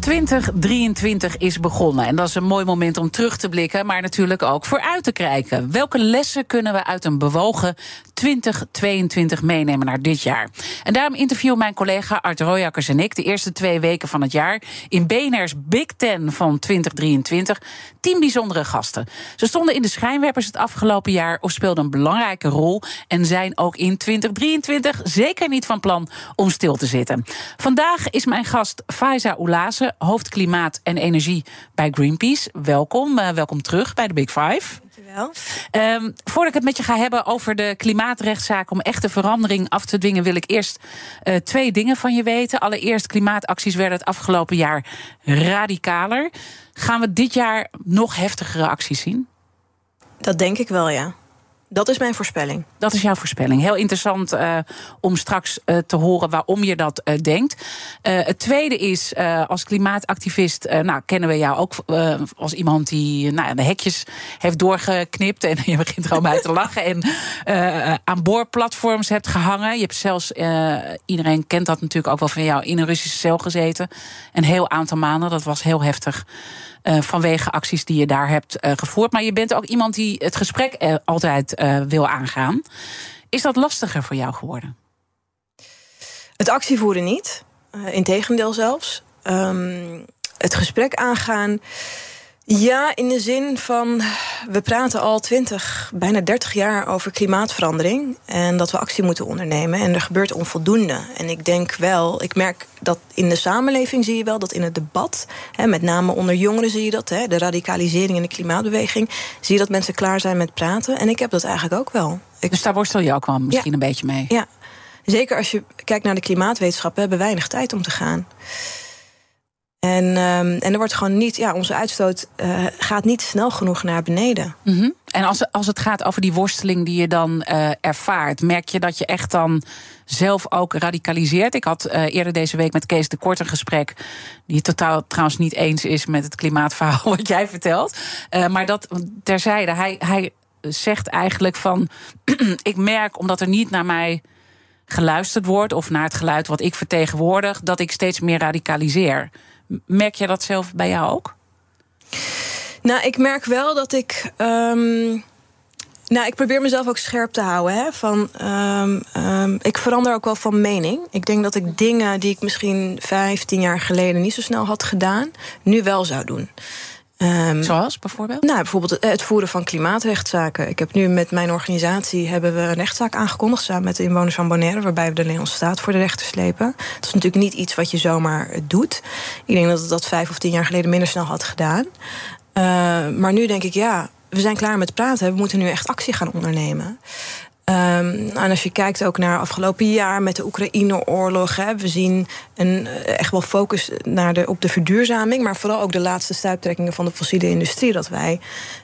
2023 is begonnen. En dat is een mooi moment om terug te blikken, maar natuurlijk ook vooruit te kijken. Welke lessen kunnen we uit een bewogen 2022 meenemen naar dit jaar? En daarom interview mijn collega Art Royakkers en ik de eerste twee weken van het jaar in BNR's Big Ten van 2023. Tien bijzondere gasten. Ze stonden in de schijnwerpers het afgelopen jaar of speelden een belangrijke rol en zijn ook in 2023 zeker niet van plan om stil te zitten. Vandaag is mijn gast Faiza Hoofd klimaat en energie bij Greenpeace. Welkom, uh, welkom terug bij de Big Five. Dankjewel. Um, voordat ik het met je ga hebben over de klimaatrechtszaak om echte verandering af te dwingen, wil ik eerst uh, twee dingen van je weten. Allereerst, klimaatacties werden het afgelopen jaar radicaler. Gaan we dit jaar nog heftigere acties zien? Dat denk ik wel, ja. Dat is mijn voorspelling. Dat is jouw voorspelling. Heel interessant uh, om straks uh, te horen waarom je dat uh, denkt. het tweede is, als klimaatactivist, nou kennen we jou ook als iemand die nou, de hekjes heeft doorgeknipt. En je begint er al bij te lachen. En aan boorplatforms hebt gehangen. Je hebt zelfs, iedereen kent dat natuurlijk ook wel van jou, in een Russische cel gezeten. Een heel aantal maanden. Dat was heel heftig. Uh, vanwege acties die je daar hebt uh, gevoerd. Maar je bent ook iemand die het gesprek uh, altijd wil aangaan. Is dat lastiger voor jou geworden? Het actievoeren niet. integendeel zelfs. Um, het gesprek aangaan. Ja, in de zin van we praten al 20, bijna 30 jaar over klimaatverandering en dat we actie moeten ondernemen en er gebeurt onvoldoende. En ik denk wel, ik merk dat in de samenleving zie je wel dat in het debat, hè, met name onder jongeren zie je dat, hè, de radicalisering in de klimaatbeweging, zie je dat mensen klaar zijn met praten. En ik heb dat eigenlijk ook wel. Ik... Dus daar worstel je ook wel misschien ja. een beetje mee? Ja, zeker als je kijkt naar de klimaatwetenschappen, hebben we weinig tijd om te gaan. En, um, en er wordt gewoon niet, ja, onze uitstoot uh, gaat niet snel genoeg naar beneden. -hmm. En als, als het gaat over die worsteling die je dan uh, ervaart, merk je dat je echt dan zelf ook radicaliseert? Ik had uh, eerder deze week met Kees de Kort een gesprek, die het totaal trouwens niet eens is met het klimaatverhaal wat jij vertelt. maar dat terzijde, hij, hij zegt eigenlijk van: ik merk omdat er niet naar mij geluisterd wordt of naar het geluid wat ik vertegenwoordig, dat ik steeds meer radicaliseer. Merk jij dat zelf bij jou ook? Nou, ik merk wel dat ik. Um, nou, ik probeer mezelf ook scherp te houden. Hè, van, um, um, ik verander ook wel van mening. Ik denk dat ik dingen die ik misschien 15 jaar geleden niet zo snel had gedaan, nu wel zou doen. Um, Zoals bijvoorbeeld? Nou, bijvoorbeeld het voeren van klimaatrechtszaken. Ik heb nu met mijn organisatie hebben we een rechtszaak aangekondigd samen met de inwoners van Bonaire, waarbij we de Nederlandse staat voor de rechter slepen. Dat is natuurlijk niet iets wat je zomaar doet. Ik denk dat het dat vijf of tien jaar geleden minder snel had gedaan. Uh, maar nu denk ik, ja, we zijn klaar met praten. We moeten nu echt actie gaan ondernemen. Um, en als je kijkt ook naar afgelopen jaar met de Oekraïne-oorlog, hè, we zien een, echt wel focus naar de, op de verduurzaming, maar vooral ook de laatste stuiptrekkingen van de fossiele industrie. Dat wij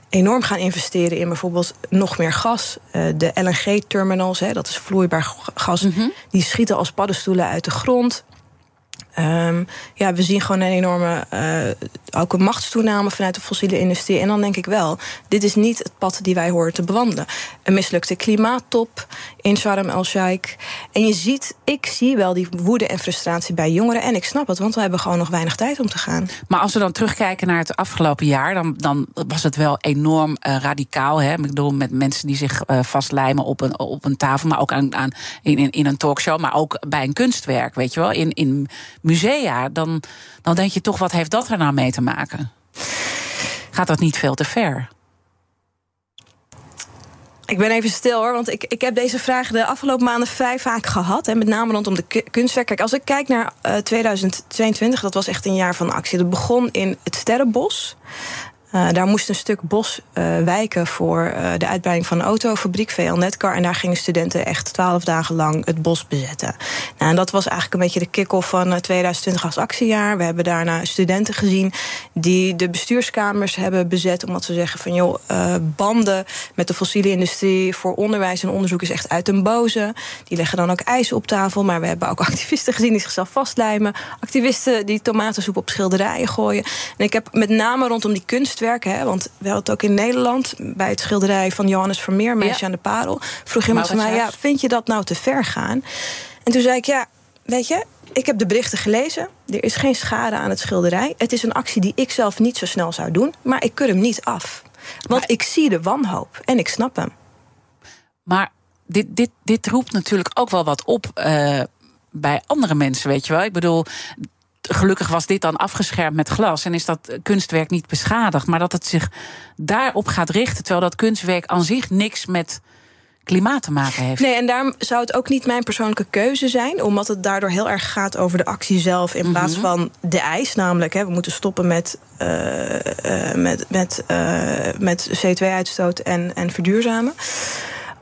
enorm gaan investeren in bijvoorbeeld nog meer gas. Uh, de LNG-terminals, dat is vloeibaar gas, mm -hmm. die schieten als paddenstoelen uit de grond. Um, ja, we zien gewoon een enorme uh, ook een machtstoename vanuit de fossiele industrie. En dan denk ik wel, dit is niet het pad die wij horen te bewandelen. Een mislukte klimaattop in Sharm el-Sheikh. En je ziet, ik zie wel die woede en frustratie bij jongeren. En ik snap het, want we hebben gewoon nog weinig tijd om te gaan. Maar als we dan terugkijken naar het afgelopen jaar, dan, dan was het wel enorm uh, radicaal. Hè? Ik bedoel, met mensen die zich uh, vastlijmen op een, op een tafel, maar ook aan, aan, in, in, in een talkshow, maar ook bij een kunstwerk, weet je wel. In, in musea, dan, dan denk je toch, wat heeft dat er nou mee te maken? Gaat dat niet veel te ver? Ik ben even stil hoor, want ik, ik heb deze vraag de afgelopen maanden vrij vaak gehad. En met name rondom de kunstwerk. Kijk, als ik kijk naar uh, 2022, dat was echt een jaar van actie. Dat begon in het Sterrenbos. Uh, daar moest een stuk bos uh, wijken voor uh, de uitbreiding van een autofabriek, VL Netcar. En daar gingen studenten echt twaalf dagen lang het bos bezetten. Nou, en dat was eigenlijk een beetje de kick-off van 2020 als actiejaar. We hebben daarna studenten gezien die de bestuurskamers hebben bezet. Omdat ze zeggen van joh, banden met de fossiele industrie voor onderwijs en onderzoek is echt uit een boze. Die leggen dan ook ijs op tafel. Maar we hebben ook activisten gezien die zichzelf vastlijmen. Activisten die tomatensoep op schilderijen gooien. En ik heb met name rondom die kunstwerken Hè? Want we hadden het ook in Nederland bij het schilderij van Johannes Vermeer, Meisje aan de Parel. Vroeg iemand van mij: ja, vind je dat nou te ver gaan? En toen zei ik: ja, weet je, ik heb de berichten gelezen. Er is geen schade aan het schilderij. Het is een actie die ik zelf niet zo snel zou doen, maar ik keur hem niet af. Want ik zie de wanhoop en ik snap hem. Maar dit, dit, dit roept natuurlijk ook wel wat op. Uh, bij andere mensen, weet je wel. Ik bedoel, gelukkig was dit dan afgeschermd met glas en is dat kunstwerk niet beschadigd. Maar dat het zich daarop gaat richten, terwijl dat kunstwerk aan zich niks met klimaat te maken heeft. Nee, en daarom zou het ook niet mijn persoonlijke keuze zijn, omdat het daardoor heel erg gaat over de actie zelf in plaats mhm. van de eis. Namelijk, hè, we moeten stoppen met, uh, met, met, uh, met CO2-uitstoot en, en verduurzamen.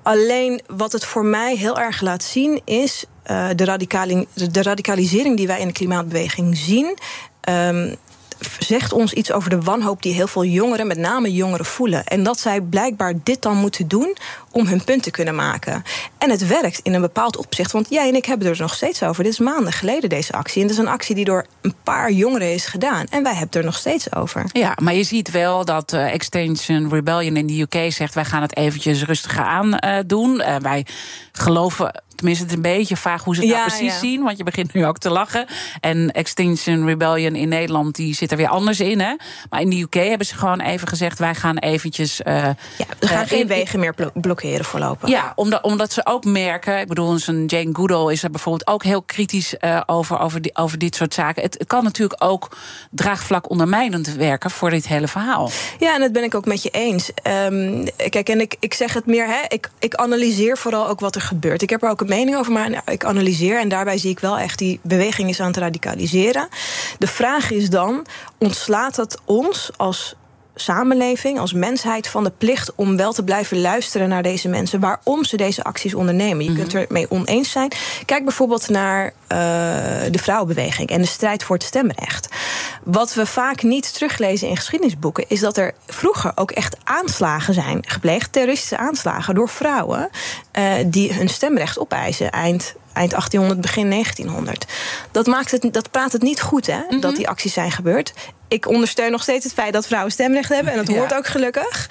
Alleen wat het voor mij heel erg laat zien is uh, de, radicalisering die wij in de klimaatbeweging zien. Um, zegt ons iets over de wanhoop die heel veel jongeren, met name jongeren, voelen. En dat zij blijkbaar dit dan moeten doen om hun punt te kunnen maken. En het werkt in een bepaald opzicht. Want jij en ik hebben er nog steeds over. Dit is maanden geleden, deze actie. En het is een actie die door een paar jongeren is gedaan. En wij hebben er nog steeds over. Ja, maar je ziet wel dat uh, Extinction Rebellion in de UK zegt... wij gaan het eventjes rustiger aan uh, doen. Uh, wij geloven Tenminste, het is een beetje vaag hoe ze het nou precies zien. Want je begint nu ook te lachen. En Extinction Rebellion in Nederland, die zit er weer anders in. Hè? Maar in de UK hebben ze gewoon even gezegd... wij gaan eventjes... Uh, ja, we gaan uh, geen wegen meer blokkeren voorlopig. Ja, omdat, omdat ze ook merken... Ik bedoel, een Jane Goodall is er bijvoorbeeld ook heel kritisch uh, over, over, die, over dit soort zaken. Het, het, kan natuurlijk ook draagvlak ondermijnend werken... voor dit hele verhaal. Ja, en dat ben ik ook met je eens. Um, kijk, en ik, ik zeg het meer... Hè, ik, ik analyseer vooral ook wat er gebeurt. Ik heb er ook mening over, maar ik analyseer. En daarbij zie ik wel echt die beweging is aan het radicaliseren. De vraag is dan: ontslaat het ons als samenleving, als mensheid van de plicht om wel te blijven luisteren naar deze mensen, waarom ze deze acties ondernemen. Je kunt mhm. er mee oneens zijn. Kijk bijvoorbeeld naar uh, de vrouwenbeweging en de strijd voor het stemrecht. Wat we vaak niet teruglezen in geschiedenisboeken, is dat er vroeger ook echt aanslagen zijn gepleegd, terroristische aanslagen door vrouwen uh, die hun stemrecht opeisen eind eind 1800, begin 1900. Dat, maakt het, dat praat het niet goed, hè, dat mhm. die acties zijn gebeurd ik ondersteun nog steeds het feit dat vrouwen stemrecht hebben. En dat hoort ook gelukkig.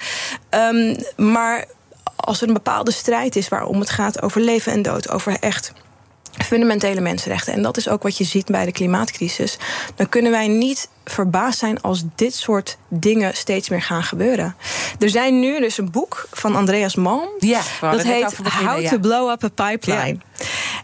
Um, maar als er een bepaalde strijd is waarom het gaat over leven en dood, over echt fundamentele mensenrechten. En dat is ook wat je ziet bij de klimaatcrisis. Dan kunnen wij niet verbaasd zijn als dit soort dingen steeds meer gaan gebeuren. Er zijn nu dus een boek van Andreas Malm. Ja, dat heet How to Blow Up a Pipeline.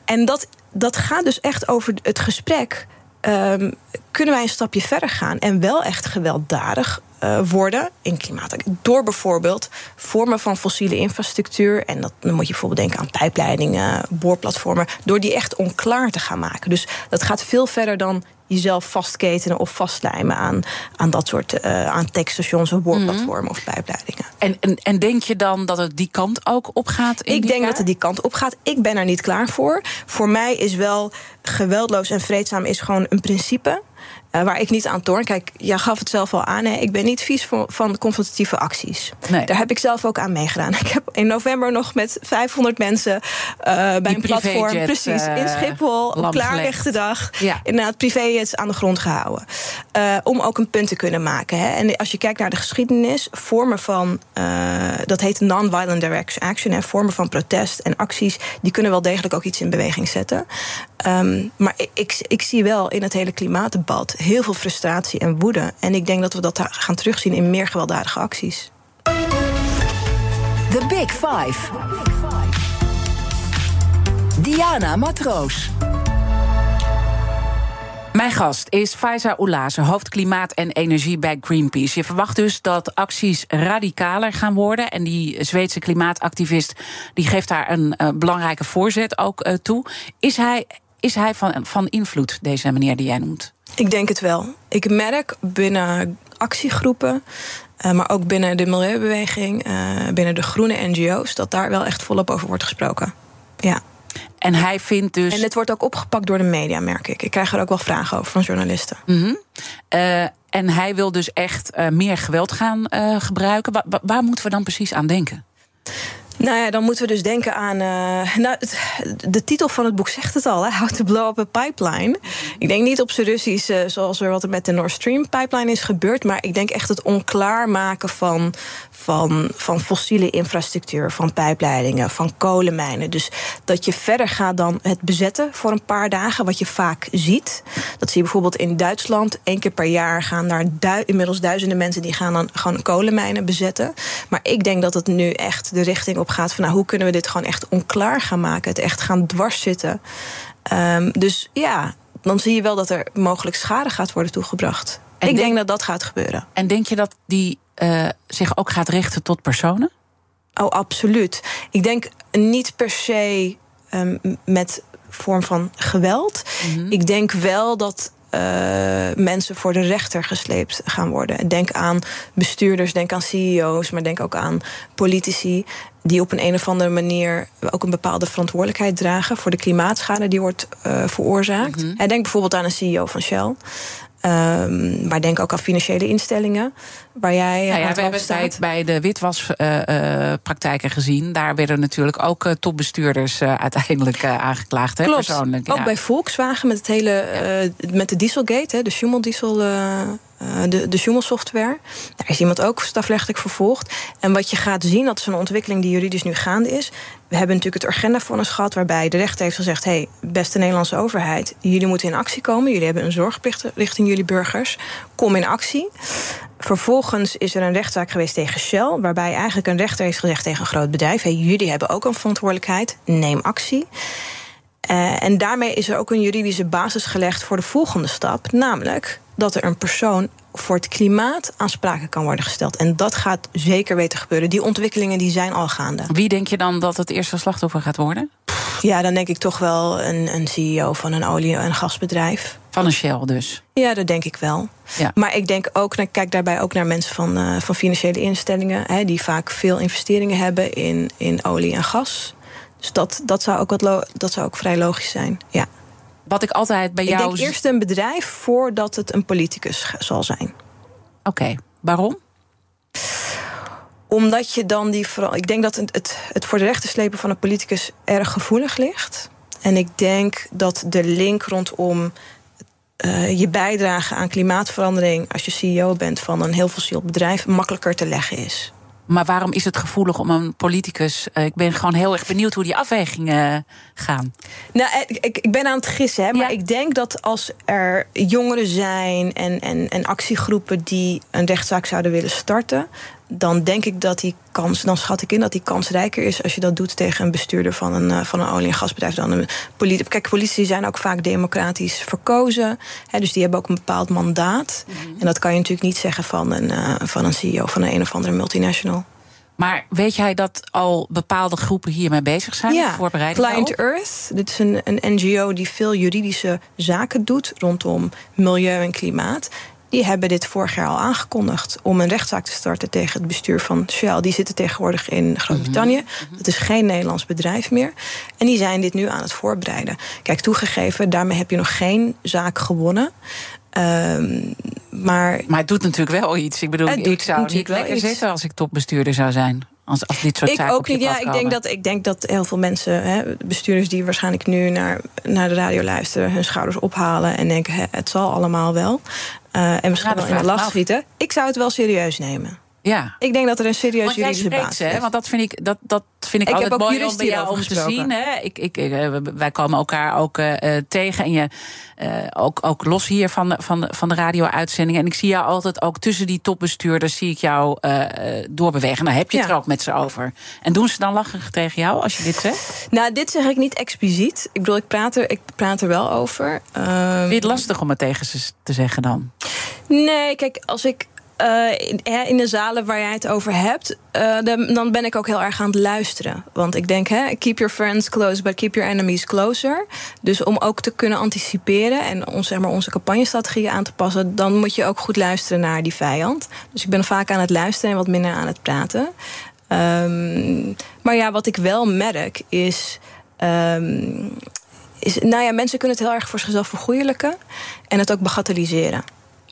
En dat, dat gaat dus echt over het gesprek um, kunnen wij een stapje verder gaan en wel echt gewelddadig uh, worden in klimaat. Door bijvoorbeeld vormen van fossiele infrastructuur. En dat, dan moet je bijvoorbeeld denken aan pijpleidingen, boorplatformen. Door die echt onklaar te gaan maken. Dus dat gaat veel verder dan jezelf vastketenen of vastlijmen aan, aan dat soort uh, aan tekststations of boorplatformen mm. of pijpleidingen. En, en, en denk je dan dat het die kant ook opgaat? Ik denk dat het die kant op gaat. Ik ben er niet klaar voor. Voor mij is wel geweldloos en vreedzaam is gewoon een principe. Uh, waar ik niet aan torn. Kijk, jij gaf het zelf al aan. Hè? Ik ben niet vies van, van confrontatieve acties. Nee. Daar heb ik zelf ook aan meegedaan. Ik heb in november nog met 500 mensen uh, bij een platform... precies, in eh, Schiphol, op klaarrechte dag... Ja. inderdaad privéjets aan de grond gehouden. Om ook een punt te kunnen maken. Hè? En als je kijkt naar de geschiedenis... vormen van, dat heet non-violent direct action... Hè? vormen van protest en acties... die kunnen wel degelijk ook iets in beweging zetten. Um, maar ik, ik, ik zie wel in het hele klimaatdebat heel veel frustratie en woede. En ik denk dat we dat gaan terugzien in meer gewelddadige acties. The Big Five. Diana Matroos. Mijn gast is Faiza Oulaze, hoofd klimaat en energie bij Greenpeace. Je verwacht dus dat acties radicaler gaan worden. En die Zweedse klimaatactivist die geeft daar een uh, belangrijke voorzet ook uh, toe. Is hij, is hij van, van invloed, deze meneer die jij noemt? Ik denk het wel. Ik merk binnen actiegroepen. Uh, maar ook binnen de milieubeweging, uh, binnen de groene NGO's, dat daar wel echt volop over wordt gesproken. Ja. En hij vindt dus. En het wordt ook opgepakt door de media, merk ik. Ik krijg er ook wel vragen over van journalisten. Mm -hmm. uh, en hij wil dus echt meer geweld gaan gebruiken. Wa waar moeten we dan precies aan denken? Nou ja, dan moeten we dus denken aan. Uh, nou, de titel van het boek zegt het al: hè? How to blow up a pipeline. Ik denk niet op zijn Russisch, uh, zoals er wat er met de Nord Stream pipeline is gebeurd. Maar ik denk echt het onklaar maken van, van, van fossiele infrastructuur, van pijpleidingen, van kolenmijnen. Dus dat je verder gaat dan het bezetten voor een paar dagen, wat je vaak ziet. Dat zie je bijvoorbeeld in Duitsland. één keer per jaar gaan daar inmiddels duizenden mensen die gaan dan gewoon kolenmijnen bezetten. Maar ik denk dat het nu echt de richting op gaat van nou, hoe kunnen we dit gewoon echt onklaar gaan maken, het echt gaan dwars zitten. Um, dus ja, dan zie je wel dat er mogelijk schade gaat worden toegebracht. En ik denk, denk, dat dat gaat gebeuren. En denk je dat die uh, zich ook gaat richten tot personen? Oh, absoluut. Ik denk niet per se um, met vorm van geweld. Mm -hmm. Ik denk wel dat uh, mensen voor de rechter gesleept gaan worden. Denk aan bestuurders, denk aan CEO's, maar denk ook aan politici die op een, een of andere manier ook een bepaalde verantwoordelijkheid dragen voor de klimaatschade die wordt uh, veroorzaakt. Mm -hmm. Denk bijvoorbeeld aan een CEO van Shell. Um, maar denk ook aan financiële instellingen. Waar jij. Nou ja, we hebben het bij de witwaspraktijken uh, uh, gezien. Daar werden natuurlijk ook uh, topbestuurders uiteindelijk aangeklaagd. Hè, Klopt. persoonlijk. Ook ja. bij Volkswagen met het hele. Ja. met de Dieselgate, hè, de Schumel-diesel. De, de Schumel-software. Daar is iemand ook strafrechtelijk vervolgd. En wat je gaat zien, dat is een ontwikkeling die juridisch nu gaande is. We hebben natuurlijk het Urgenda-vonnis gehad, waarbij de rechter heeft gezegd: hé, hey, beste Nederlandse overheid, jullie moeten in actie komen. Jullie hebben een zorgplicht richting jullie burgers. Kom in actie. Vervolgens is er een rechtszaak geweest tegen Shell, waarbij eigenlijk een rechter heeft gezegd tegen een groot bedrijf: hey, jullie hebben ook een verantwoordelijkheid, neem actie. Uh, en daarmee is er ook een juridische basis gelegd voor de volgende stap, namelijk dat er een persoon voor het klimaat aansprakelijk kan worden gesteld. En dat gaat zeker weten gebeuren. Die ontwikkelingen die zijn al gaande. Wie denk je dan dat het eerste slachtoffer gaat worden? Ja, dan denk ik toch wel een, een CEO van een olie- en gasbedrijf. Van een Shell dus? Ja, dat denk ik wel. Ja. Maar ik denk ook, kijk daarbij ook naar mensen van, uh, van financiële instellingen... Hè, die vaak veel investeringen hebben in, in olie en gas. Dus dat, dat, zou ook wat dat zou ook vrij logisch zijn, ja. Wat ik altijd bij jou... Ik denk eerst een bedrijf voordat het een politicus zal zijn. Oké, okay. waarom? Omdat je dan die vooral. Ik denk dat het, het, het voor de rechter slepen van een politicus erg gevoelig ligt. En ik denk dat de link rondom uh, je bijdrage aan klimaatverandering als je CEO bent van een heel fossiel bedrijf makkelijker te leggen is. Maar waarom is het gevoelig om een politicus? Uh, ik ben gewoon heel erg benieuwd hoe die afwegingen uh, gaan. Nou, ik, ik ben aan het gissen, hè, maar ja. ik denk dat als er jongeren zijn en, en, en actiegroepen die een rechtszaak zouden willen starten, dan denk ik dat die kans, dan schat ik in dat die kans rijker is als je dat doet tegen een bestuurder van een, uh, van een olie- en gasbedrijf. Dan een politie. Kijk, politici zijn ook vaak democratisch verkozen. Hè, dus die hebben ook een bepaald mandaat. Mm -hmm. En dat kan je natuurlijk niet zeggen van een, uh, van een CEO van een, een of andere multinational. Maar weet jij dat al bepaalde groepen hiermee bezig zijn? Ja, voorbereiding Client? Earth. Dit is een, een NGO die veel juridische zaken doet rondom milieu en klimaat die hebben dit vorig jaar al aangekondigd om een rechtszaak te starten tegen het bestuur van Shell. Die zitten tegenwoordig in Groot-Brittannië. Mm -hmm. Dat is geen Nederlands bedrijf meer. En die zijn dit nu aan het voorbereiden. Kijk, toegegeven, daarmee heb je nog geen zaak gewonnen. Um, maar, maar het doet natuurlijk wel iets. Ik bedoel, ik zou niet lekker iets. zitten als ik topbestuurder zou zijn. Als, als dit soort ik zaken ook niet. Ja, ik denk, dat, ik denk dat heel veel mensen, hè, bestuurders die waarschijnlijk nu naar, naar de radio luisteren, hun schouders ophalen en denken: hè, het zal allemaal wel. Uh, en misschien wel in de lach schieten. Ik zou het wel serieus nemen. Ja. Ik denk dat er een serieus want juridische basis is. Want dat vind ik, dat, dat vind ik, ik altijd mooi om bij jou om te zien. Hè? Ik, ik, wij komen elkaar ook uh, tegen. En je, uh, ook, ook los hier van de, van van de radio-uitzending. En ik zie jou altijd ook tussen die topbestuurders... zie ik jou uh, doorbewegen. Nou, heb je het ja. er ook met ze over. En doen ze dan lachig tegen jou als je dit zegt? Nou, dit zeg ik niet expliciet. Ik bedoel, ik praat er, ik praat er wel over. Vind je het lastig om het tegen ze te zeggen dan? Nee, kijk, als ik uh, in de zalen waar jij het over hebt, uh, dan ben ik ook heel erg aan het luisteren. Want ik denk, hè, keep your friends close, but keep your enemies closer. Dus om ook te kunnen anticiperen en ons, zeg maar, onze campagnestrategieën aan te passen, dan moet je ook goed luisteren naar die vijand. Dus ik ben vaak aan het luisteren en wat minder aan het praten. Um, maar ja, wat ik wel merk is. Um, is, nou ja, mensen kunnen het heel erg voor zichzelf vergoeilijken en het ook bagatelliseren.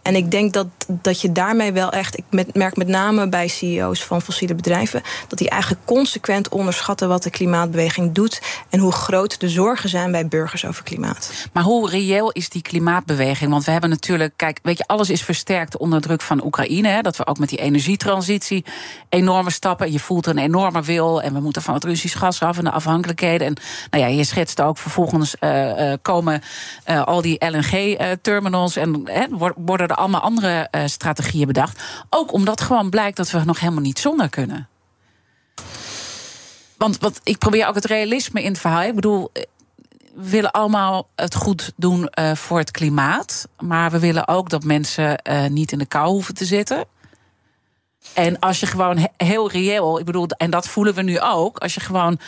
En ik denk dat, dat je daarmee wel echt, ik merk met name bij CEO's van fossiele bedrijven, dat die eigenlijk consequent onderschatten wat de klimaatbeweging doet en hoe groot de zorgen zijn bij burgers over klimaat. Maar hoe reëel is die klimaatbeweging? Want we hebben natuurlijk, kijk, weet je, alles is versterkt onder druk van Oekraïne. Hè, dat we ook met die energietransitie enorme stappen. Je voelt een enorme wil en we moeten van het Russisch gas af en de afhankelijkheden. En nou ja, je schetst ook vervolgens uh, komen uh, al die LNG-terminals en worden er allemaal andere uh, strategieën bedacht. Ook omdat gewoon blijkt dat we nog helemaal niet zonder kunnen. Want wat, ik probeer ook het realisme in het verhaal. Ik bedoel, eh, we willen allemaal het goed doen uh, voor het klimaat. Maar we willen ook dat mensen niet in de kou hoeven te zitten. En als je gewoon heel reëel, ik bedoel, en dat voelen we nu ook, als je gewoon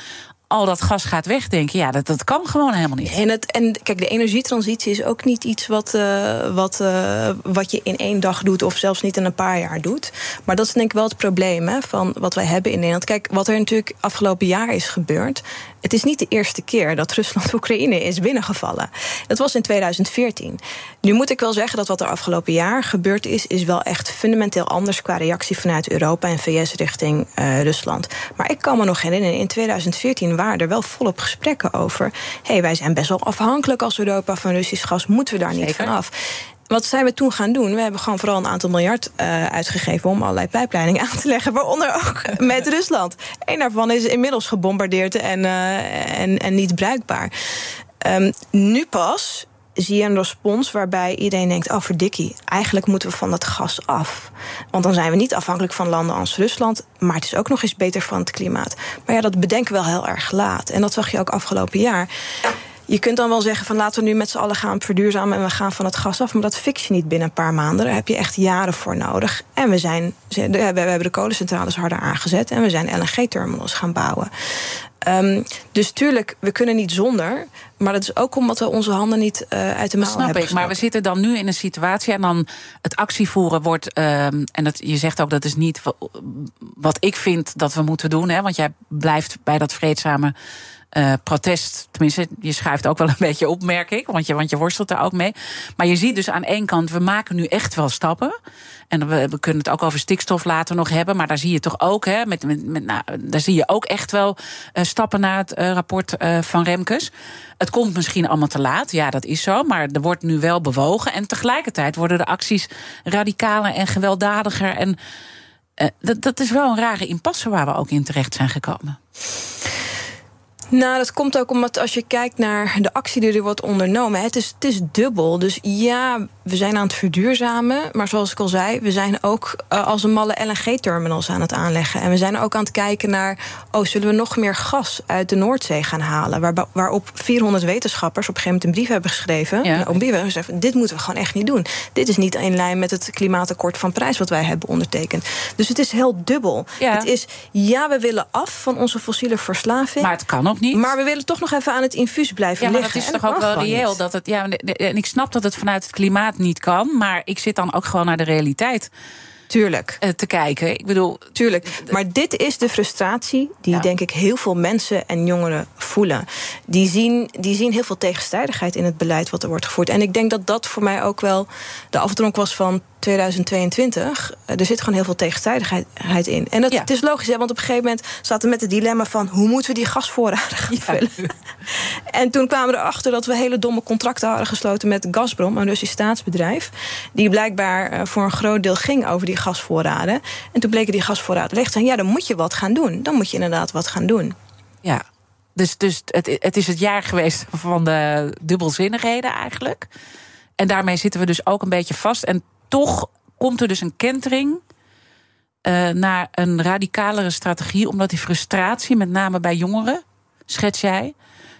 al dat gas gaat wegdenken. Ja, dat, dat kan gewoon helemaal niet. En, het, en kijk, de energietransitie is ook niet iets wat, uh, wat, uh, wat je in één dag doet, of zelfs niet in een paar jaar doet. Maar dat is denk ik wel het probleem hè, van wat wij hebben in Nederland. Kijk, wat er natuurlijk afgelopen jaar is gebeurd. Het is niet de eerste keer dat Rusland Oekraïne is binnengevallen. Dat was in 2014. Nu moet ik wel zeggen dat wat er afgelopen jaar gebeurd is, is wel echt fundamenteel anders qua reactie vanuit Europa en VS richting uh, Rusland. Maar ik kan me nog herinneren, in 2014 waren er wel volop gesprekken over. Hé, hey, wij zijn best wel afhankelijk als Europa van Russisch gas. Moeten we daar niet van af? Wat zijn we toen gaan doen? We hebben gewoon vooral een aantal miljard uh, uitgegeven om allerlei pijpleidingen aan te leggen, waaronder ook met Rusland. Eén daarvan is inmiddels gebombardeerd en, uh, en, en niet bruikbaar. Um, nu pas zie je een respons waarbij iedereen denkt: oh verdikkie, eigenlijk moeten we van dat gas af. Want dan zijn we niet afhankelijk van landen als Rusland, maar het is ook nog eens beter van het klimaat. Maar ja, dat bedenken we wel heel erg laat. En dat zag je ook afgelopen jaar. Je kunt dan wel zeggen van laten we nu met z'n allen gaan verduurzamen en we gaan van het gas af. Maar dat fix je niet binnen een paar maanden. Daar heb je echt jaren voor nodig. En we, zijn, we hebben de kolencentrales harder aangezet en we zijn LNG-terminals gaan bouwen. Um, dus tuurlijk, we kunnen niet zonder. Maar dat is ook omdat we onze handen niet uh, uit de mouw snap hebben ik, maar we zitten dan nu in een situatie... en dan het actievoeren wordt... Um, en dat, je zegt ook dat is niet wat ik vind dat we moeten doen. Hè, want jij blijft bij dat vreedzame uh, protest. Tenminste, je schuift ook wel een beetje op, merk ik. Want je, want je worstelt er ook mee. Maar je ziet dus aan één kant, we maken nu echt wel stappen. En we, kunnen het ook over stikstof later nog hebben. Maar daar zie je toch ook, hè, met, met, met, nou, daar zie je ook echt wel uh, stappen naar het uh, rapport van Remkes. Het komt misschien allemaal te laat, ja, dat is zo. Maar er wordt nu wel bewogen. En tegelijkertijd worden de acties radicaler en gewelddadiger. En dat, dat is wel een rare impasse waar we ook in terecht zijn gekomen. Nou, dat komt ook omdat als je kijkt naar de actie die er wordt ondernomen, het is, het is dubbel. Dus ja, we zijn aan het verduurzamen. Maar zoals ik al zei, we zijn ook uh, als een malle LNG-terminals aan het aanleggen. En we zijn ook aan het kijken naar, oh, zullen we nog meer gas uit de Noordzee gaan halen? Waar, waarop 400 wetenschappers op een gegeven moment een brief hebben geschreven. Ja. Een brief hebben gezegd, dit moeten we gewoon echt niet doen. Dit is niet in lijn met het klimaatakkoord van Parijs wat wij hebben ondertekend. Dus het is heel dubbel. Ja. Het is, ja, we willen af van onze fossiele verslaving. Maar het kan niet. Maar we willen toch nog even aan het infuus blijven ja, maar liggen. dat is toch ook wel reëel dat het. Ja, en ik snap dat het vanuit het klimaat niet kan, maar ik zit dan ook gewoon naar de realiteit. Tuurlijk. Eh, te kijken. Ik bedoel. Tuurlijk. Maar dit is de frustratie die, ja. denk ik, heel veel mensen en jongeren voelen. Die zien, die zien heel veel tegenstrijdigheid in het beleid wat er wordt gevoerd. En ik denk dat dat voor mij ook wel de afdronk was van 2022. Er zit gewoon heel veel tegenstrijdigheid in. En dat, ja. het is logisch, hè, want op een gegeven moment zaten we met het dilemma van hoe moeten we die gasvoorraden gaan ja. vullen. en toen kwamen we erachter dat we hele domme contracten hadden gesloten met Gazprom, een Russisch staatsbedrijf. Die blijkbaar voor een groot deel ging over die gasvoorraden. En toen bleken die gasvoorraden leeg te zijn. Ja, dan moet je wat gaan doen. Dan moet je inderdaad wat gaan doen. Ja, dus, dus het, het is het jaar geweest van de dubbelzinnigheden eigenlijk. En daarmee zitten we dus ook een beetje vast. En toch komt er dus een kentering uh, naar een radicalere strategie, omdat die frustratie, met name bij jongeren, schets jij,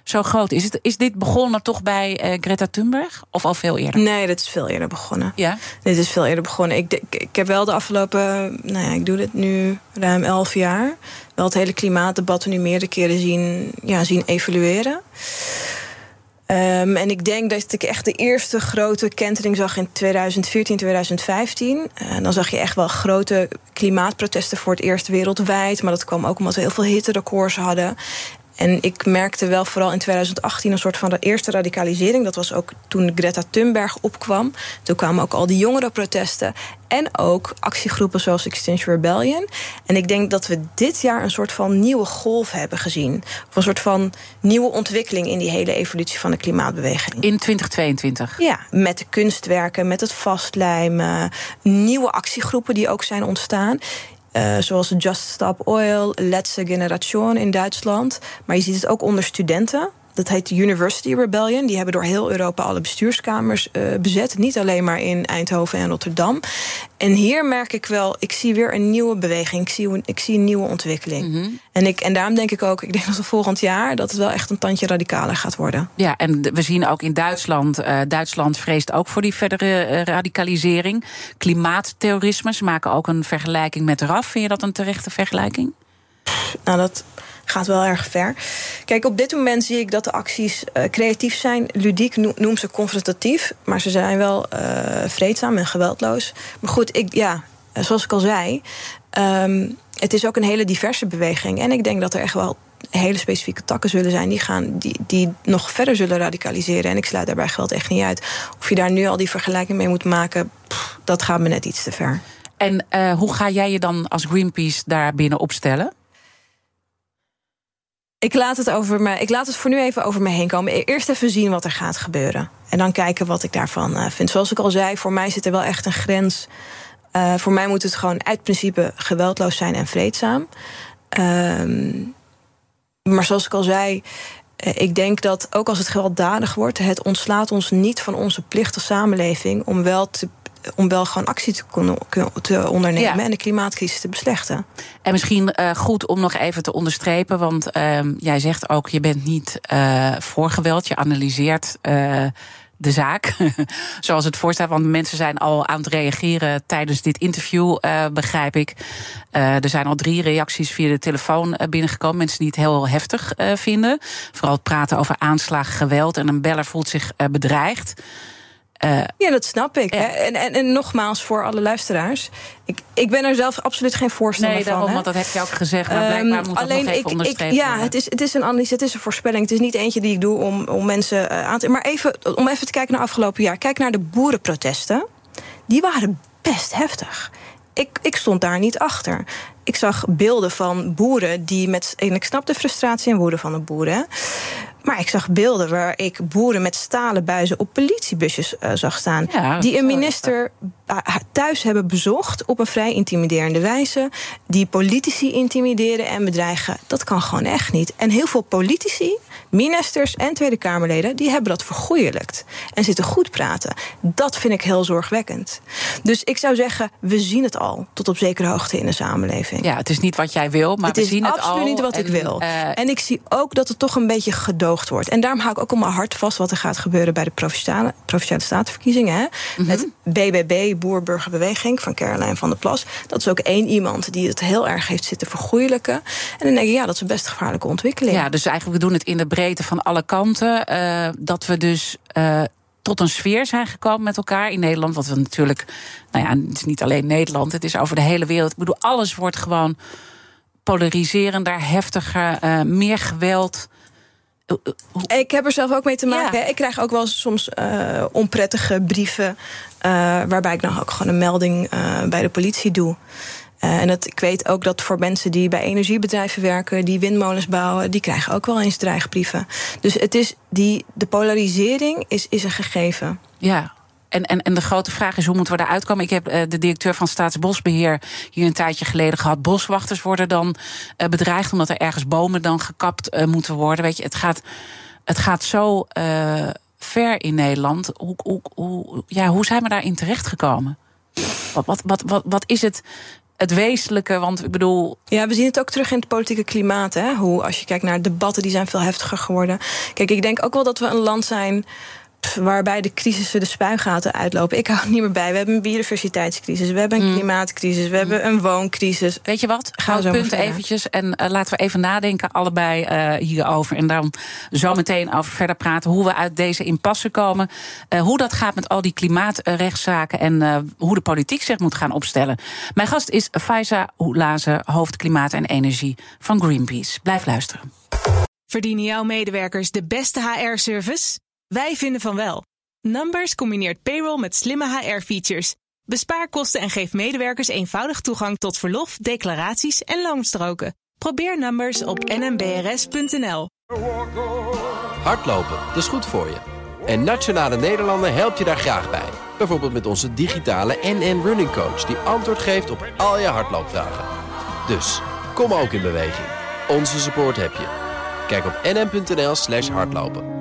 zo groot is. Het, is dit begonnen toch bij uh, Greta Thunberg? Of al veel eerder? Nee, dit is veel eerder begonnen. Ja? Dit is veel eerder begonnen. Ik, ik, ik heb wel de afgelopen... Nou ja, ik doe dit nu ruim elf jaar. Wel het hele klimaatdebat nu meerdere keren zien, ja, zien evalueren. Um, en ik denk dat ik echt de eerste grote kentering zag in 2014, 2015. En dan zag je echt wel grote klimaatprotesten voor het eerst wereldwijd. Maar dat kwam ook omdat we heel veel hitterecords hadden. En ik merkte wel vooral in 2018 een soort van de eerste radicalisering. Dat was ook toen Greta Thunberg opkwam. Toen kwamen ook al die jongerenprotesten. En ook actiegroepen zoals Extinction Rebellion. En ik denk dat we dit jaar een soort van nieuwe golf hebben gezien. Of een soort van nieuwe ontwikkeling in die hele evolutie van de klimaatbeweging. In 2022? Ja, met de kunstwerken, met het vastlijmen. Nieuwe actiegroepen die ook zijn ontstaan. Uh, zoals Just Stop Oil, Letze Generation in Duitsland. Maar je ziet het ook onder studenten. Dat heet de University Rebellion. Die hebben door heel Europa alle bestuurskamers uh, bezet. Niet alleen maar in Eindhoven en Rotterdam. En hier merk ik wel, ik zie weer een nieuwe beweging. Ik zie, ik zie een nieuwe ontwikkeling. Mm -hmm. en, ik, en daarom denk ik ook, ik denk dat volgend jaar... dat het wel echt een tandje radicaler gaat worden. Ja, en we zien ook in Duitsland... Uh, Duitsland vreest ook voor die verdere uh, radicalisering. Klimaatterrorisme, ze maken ook een vergelijking met RAF. Vind je dat een terechte vergelijking? Nou, dat gaat wel erg ver. Kijk, op dit moment zie ik dat de acties uh, creatief zijn. Ludiek noem ze confrontatief. Maar ze zijn wel uh, vreedzaam en geweldloos. Maar goed, ik, ja, zoals ik al zei... Um, het is ook een hele diverse beweging. En ik denk dat er echt wel hele specifieke takken zullen zijn... die, gaan, die, die nog verder zullen radicaliseren. En ik sluit daarbij geld echt niet uit. Of je daar nu al die vergelijking mee moet maken... Dat gaat me net iets te ver. En hoe ga jij je dan als Greenpeace daar binnen opstellen? Ik laat, het over me, ik laat het voor nu even over me heen komen. Eerst even zien wat er gaat gebeuren. En dan kijken wat ik daarvan uh, vind. Zoals ik al zei, voor mij zit er wel echt een grens. Uh, voor mij moet het gewoon uit principe geweldloos zijn en vreedzaam. Uh, maar zoals ik al zei, uh, ik denk dat ook als het gewelddadig wordt, het ontslaat ons niet van onze plicht als samenleving om wel te om wel gewoon actie te, kunnen, te ondernemen ja. en de klimaatcrisis te beslechten. En misschien uh, goed om nog even te onderstrepen, want uh, jij zegt ook, je bent niet uh, voor geweld, je analyseert de zaak, zoals het voorstaat. Want mensen zijn al aan het reageren tijdens dit interview, uh, begrijp ik. Uh, er zijn al drie reacties via de telefoon binnengekomen. Mensen die het heel heftig uh, vinden. Vooral het praten over aanslagen, geweld. En een beller voelt zich bedreigd. Uh, ja, dat snap ik. Ja. En, en, en, nogmaals voor alle luisteraars. Ik, ik ben er zelf absoluut geen voorstander nee, daarom, van. want dat heb je ook gezegd. Maar blijkbaar um, moet alleen dat nog even ik, Ja, het is, het is een analyse, het is een voorspelling. Het is niet eentje die ik doe om, om mensen uh, aan te... Maar even, om even te kijken naar afgelopen jaar. Kijk naar de boerenprotesten. Die waren best heftig. Ik, ik stond daar niet achter. Ik zag beelden van boeren die met... En ik snap de frustratie en woede van de boeren... Maar ik zag beelden waar ik boeren met stalen buizen op politiebusjes uh, zag staan. Ja, die een minister thuis hebben bezocht op een vrij intimiderende wijze. Die politici intimideren en bedreigen. Dat kan gewoon echt niet. En heel veel politici, ministers en Tweede Kamerleden, die hebben dat vergoeilijkt. En zitten goed praten. Dat vind ik heel zorgwekkend. Dus ik zou zeggen, we zien het al tot op zekere hoogte in de samenleving. Ja, het is niet wat jij wil, maar het we zien het al. Het is absoluut niet wat en, ik wil. Uh, en ik zie ook dat het toch een beetje gedoogd wordt. En daarom hou ik ook al mijn hart vast wat er gaat gebeuren bij de provinciale, provinciale statenverkiezingen. Hè? Mm -hmm. Het BBB, Boerburgerbeweging van Caroline van der Plas. Dat is ook één iemand die het heel erg heeft zitten vergoeilijken. En dan denk ik, ja, dat is een best gevaarlijke ontwikkeling. Ja, dus eigenlijk we doen het in de breedte van alle kanten. Uh, dat we dus. Uh, tot een sfeer zijn gekomen met elkaar in Nederland. Wat we natuurlijk, nou ja, het is niet alleen Nederland, het is over de hele wereld. Ik bedoel, alles wordt gewoon polariserender, heftiger, uh, meer geweld. Ik heb er zelf ook mee te maken. Ja. Ik krijg ook wel soms uh, onprettige brieven. Uh, waarbij ik dan ook gewoon een melding bij de politie doe. Uh, en dat, ik weet ook dat voor mensen die bij energiebedrijven werken, die windmolens bouwen, die krijgen ook wel eens dreigbrieven. Dus het is die, de polarisering is, is een gegeven. Ja, en, en, en de grote vraag is hoe moeten we daaruit komen? Ik heb uh, de directeur van Staatsbosbeheer hier een tijdje geleden gehad. Boswachters worden dan uh, bedreigd omdat er ergens bomen dan gekapt moeten worden. Weet je, het gaat, het gaat zo ver in Nederland. Hoe, hoe, hoe, ja, hoe zijn we daarin terechtgekomen? Wat, wat, wat, wat, wat is het? Het wezenlijke? Want ik bedoel. Ja, we zien het ook terug in het politieke klimaat. Hè? Hoe, als je kijkt naar debatten, die zijn veel heftiger geworden. Kijk, ik denk ook wel dat we een land zijn waarbij de crisissen de spuigaten uitlopen. Ik hou het niet meer bij. We hebben een biodiversiteitscrisis, we hebben een mm. klimaatcrisis, we hebben een wooncrisis. Weet je wat? Ga het punt eventjes en uh, laten we even nadenken allebei uh, hierover. En dan zo meteen over verder praten hoe we uit deze impasse komen. Uh, hoe dat gaat met al die klimaatrechtszaken en hoe de politiek zich moet gaan opstellen. Mijn gast is Faiza Oulaze, hoofd klimaat en energie van Greenpeace. Blijf luisteren. Verdienen jouw medewerkers de beste HR-service? Wij vinden van wel. Numbers combineert payroll met slimme HR-features. Bespaar kosten en geef medewerkers eenvoudig toegang tot verlof, declaraties en loonstroken. Probeer Numbers op nmbrs.nl. Hardlopen, dat is goed voor je. En Nationale Nederlanden helpt je daar graag bij. Bijvoorbeeld met onze digitale NN Running Coach... die antwoord geeft op al je hardloopvragen. Dus, kom ook in beweging. Onze support heb je. Kijk op nn.nl hardlopen.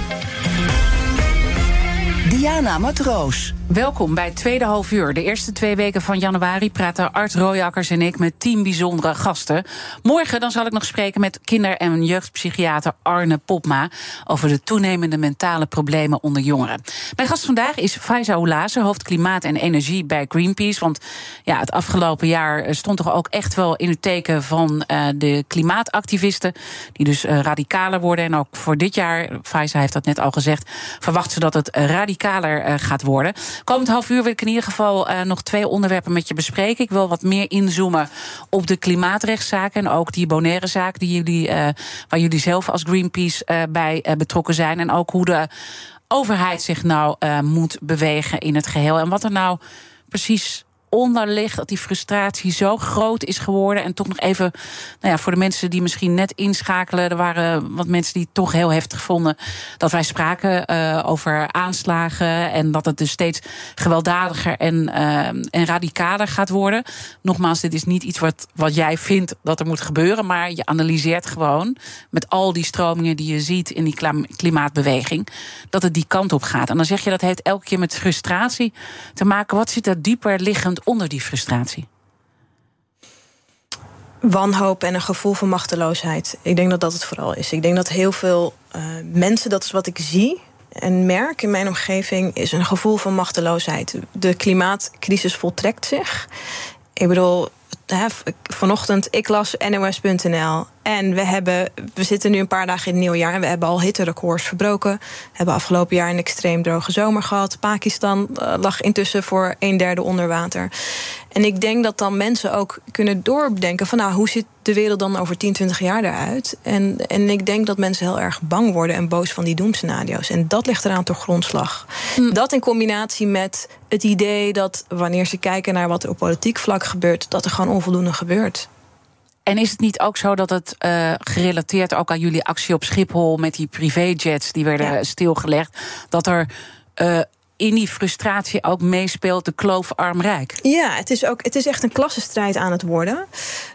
Diana Matroos. Welkom bij tweede half uur. De eerste twee weken van januari praten Art Rooijakkers en ik met tien bijzondere gasten. Morgen dan zal ik nog spreken met kinder- en jeugdpsychiater Arne Popma over de toenemende mentale problemen onder jongeren. Mijn gast vandaag is Faiza Oulaze, hoofd klimaat en energie bij Greenpeace. Want ja, het afgelopen jaar stond toch ook echt wel in het teken van uh, de klimaatactivisten, die dus uh, radicaler worden. En ook voor dit jaar, Faiza heeft dat net al gezegd, verwacht ze dat het radicaler uh, gaat worden. Komend half uur wil ik in ieder geval uh, nog twee onderwerpen met je bespreken. Ik wil wat meer inzoomen op de klimaatrechtszaken en ook die Bonaire zaak die jullie, uh, waar jullie zelf als Greenpeace bij betrokken zijn. En ook hoe de overheid zich nou moet bewegen in het geheel. En wat er nou precies onder ligt. Dat die frustratie zo groot is geworden. En toch nog even, nou ja, voor de mensen die misschien net inschakelen. Er waren wat mensen die het toch heel heftig vonden. Dat wij spraken uh, over aanslagen. En dat het dus steeds gewelddadiger en, uh, en radicaler gaat worden. Nogmaals, dit is niet iets wat, wat jij vindt dat er moet gebeuren. Maar je analyseert gewoon met al die stromingen die je ziet in die klimaatbeweging. Dat het die kant op gaat. En dan zeg je dat heeft elke keer met frustratie te maken. Wat zit er dieper liggend onder die frustratie? Wanhoop en een gevoel van machteloosheid. Ik denk dat dat het vooral is. Ik denk dat heel veel uh, mensen, dat is wat ik zie en merk in mijn omgeving, is een gevoel van machteloosheid. De klimaatcrisis voltrekt zich. Ik bedoel, vanochtend, ik las NOS.nl. En we, hebben, we zitten nu een paar dagen in het nieuwjaar en we hebben al hitterecords verbroken. We hebben afgelopen jaar een extreem droge zomer gehad. Pakistan uh, lag intussen voor een derde onder water. En ik denk dat dan mensen ook kunnen doordenken van nou, hoe ziet de wereld dan over 10, 20 jaar eruit? En, en ik denk dat mensen heel erg bang worden en boos van die doemscenario's. En dat ligt eraan door grondslag. Mm. Dat in combinatie met het idee dat wanneer ze kijken naar wat er op politiek vlak gebeurt, dat er gewoon onvoldoende gebeurt. En is het niet ook zo dat het uh, gerelateerd ook aan jullie actie op Schiphol met die privéjets die werden ja. stilgelegd, dat er uh, in die frustratie ook meespeelt de kloof arm-rijk. Ja, het is, ook, het is echt een klassenstrijd aan het worden.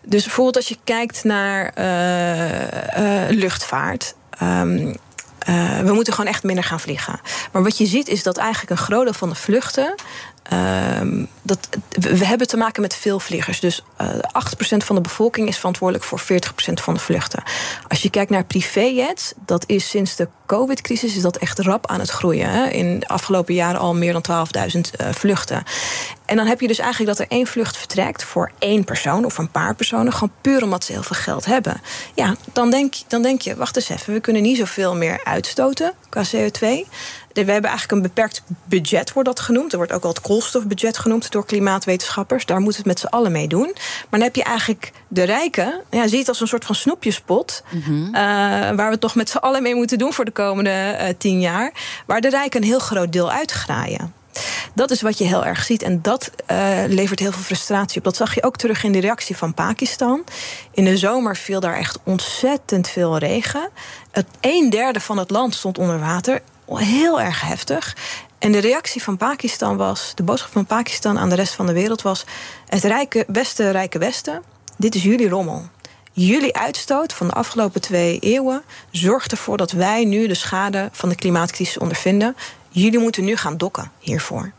Dus bijvoorbeeld als je kijkt naar uh, uh, luchtvaart. Um, uh, we moeten gewoon echt minder gaan vliegen. Maar wat je ziet is dat eigenlijk een groot deel van de vluchten Uh, dat, we hebben te maken met veel vliegers. Dus uh, eh, 8% van de bevolking is verantwoordelijk voor 40% van de vluchten. Als je kijkt naar privéjets, dat is sinds de COVID-crisis is dat echt rap aan het groeien. Hè? In de afgelopen jaren al meer dan 12.000 uh, vluchten. En dan heb je dus eigenlijk dat er één vlucht vertrekt voor één persoon of een paar personen, gewoon puur omdat ze heel veel geld hebben. Ja, dan denk, dan denk je, wacht eens even, we kunnen niet zoveel meer uitstoten qua CO2 we hebben eigenlijk een beperkt budget, wordt dat genoemd. Er wordt ook al het koolstofbudget genoemd door klimaatwetenschappers. Daar moeten we het met z'n allen mee doen. Maar dan heb je eigenlijk de rijken, ja, zie het als een soort van snoepjespot. Mm uh, waar we het toch met z'n allen mee moeten doen voor de komende uh, tien jaar. Waar de rijken een heel groot deel uitgraaien. Dat is wat je heel erg ziet. En dat uh, levert heel veel frustratie op. Dat zag je ook terug in de reactie van Pakistan. In de zomer viel daar echt ontzettend veel regen. Het een derde van het land stond onder water heel erg heftig. En de reactie van Pakistan was, de boodschap van Pakistan aan de rest van de wereld was: het rijke Westen, rijke Westen, dit is jullie rommel. Jullie uitstoot van de afgelopen twee eeuwen zorgt ervoor dat wij nu de schade van de klimaatcrisis ondervinden. Jullie moeten nu gaan dokken hiervoor.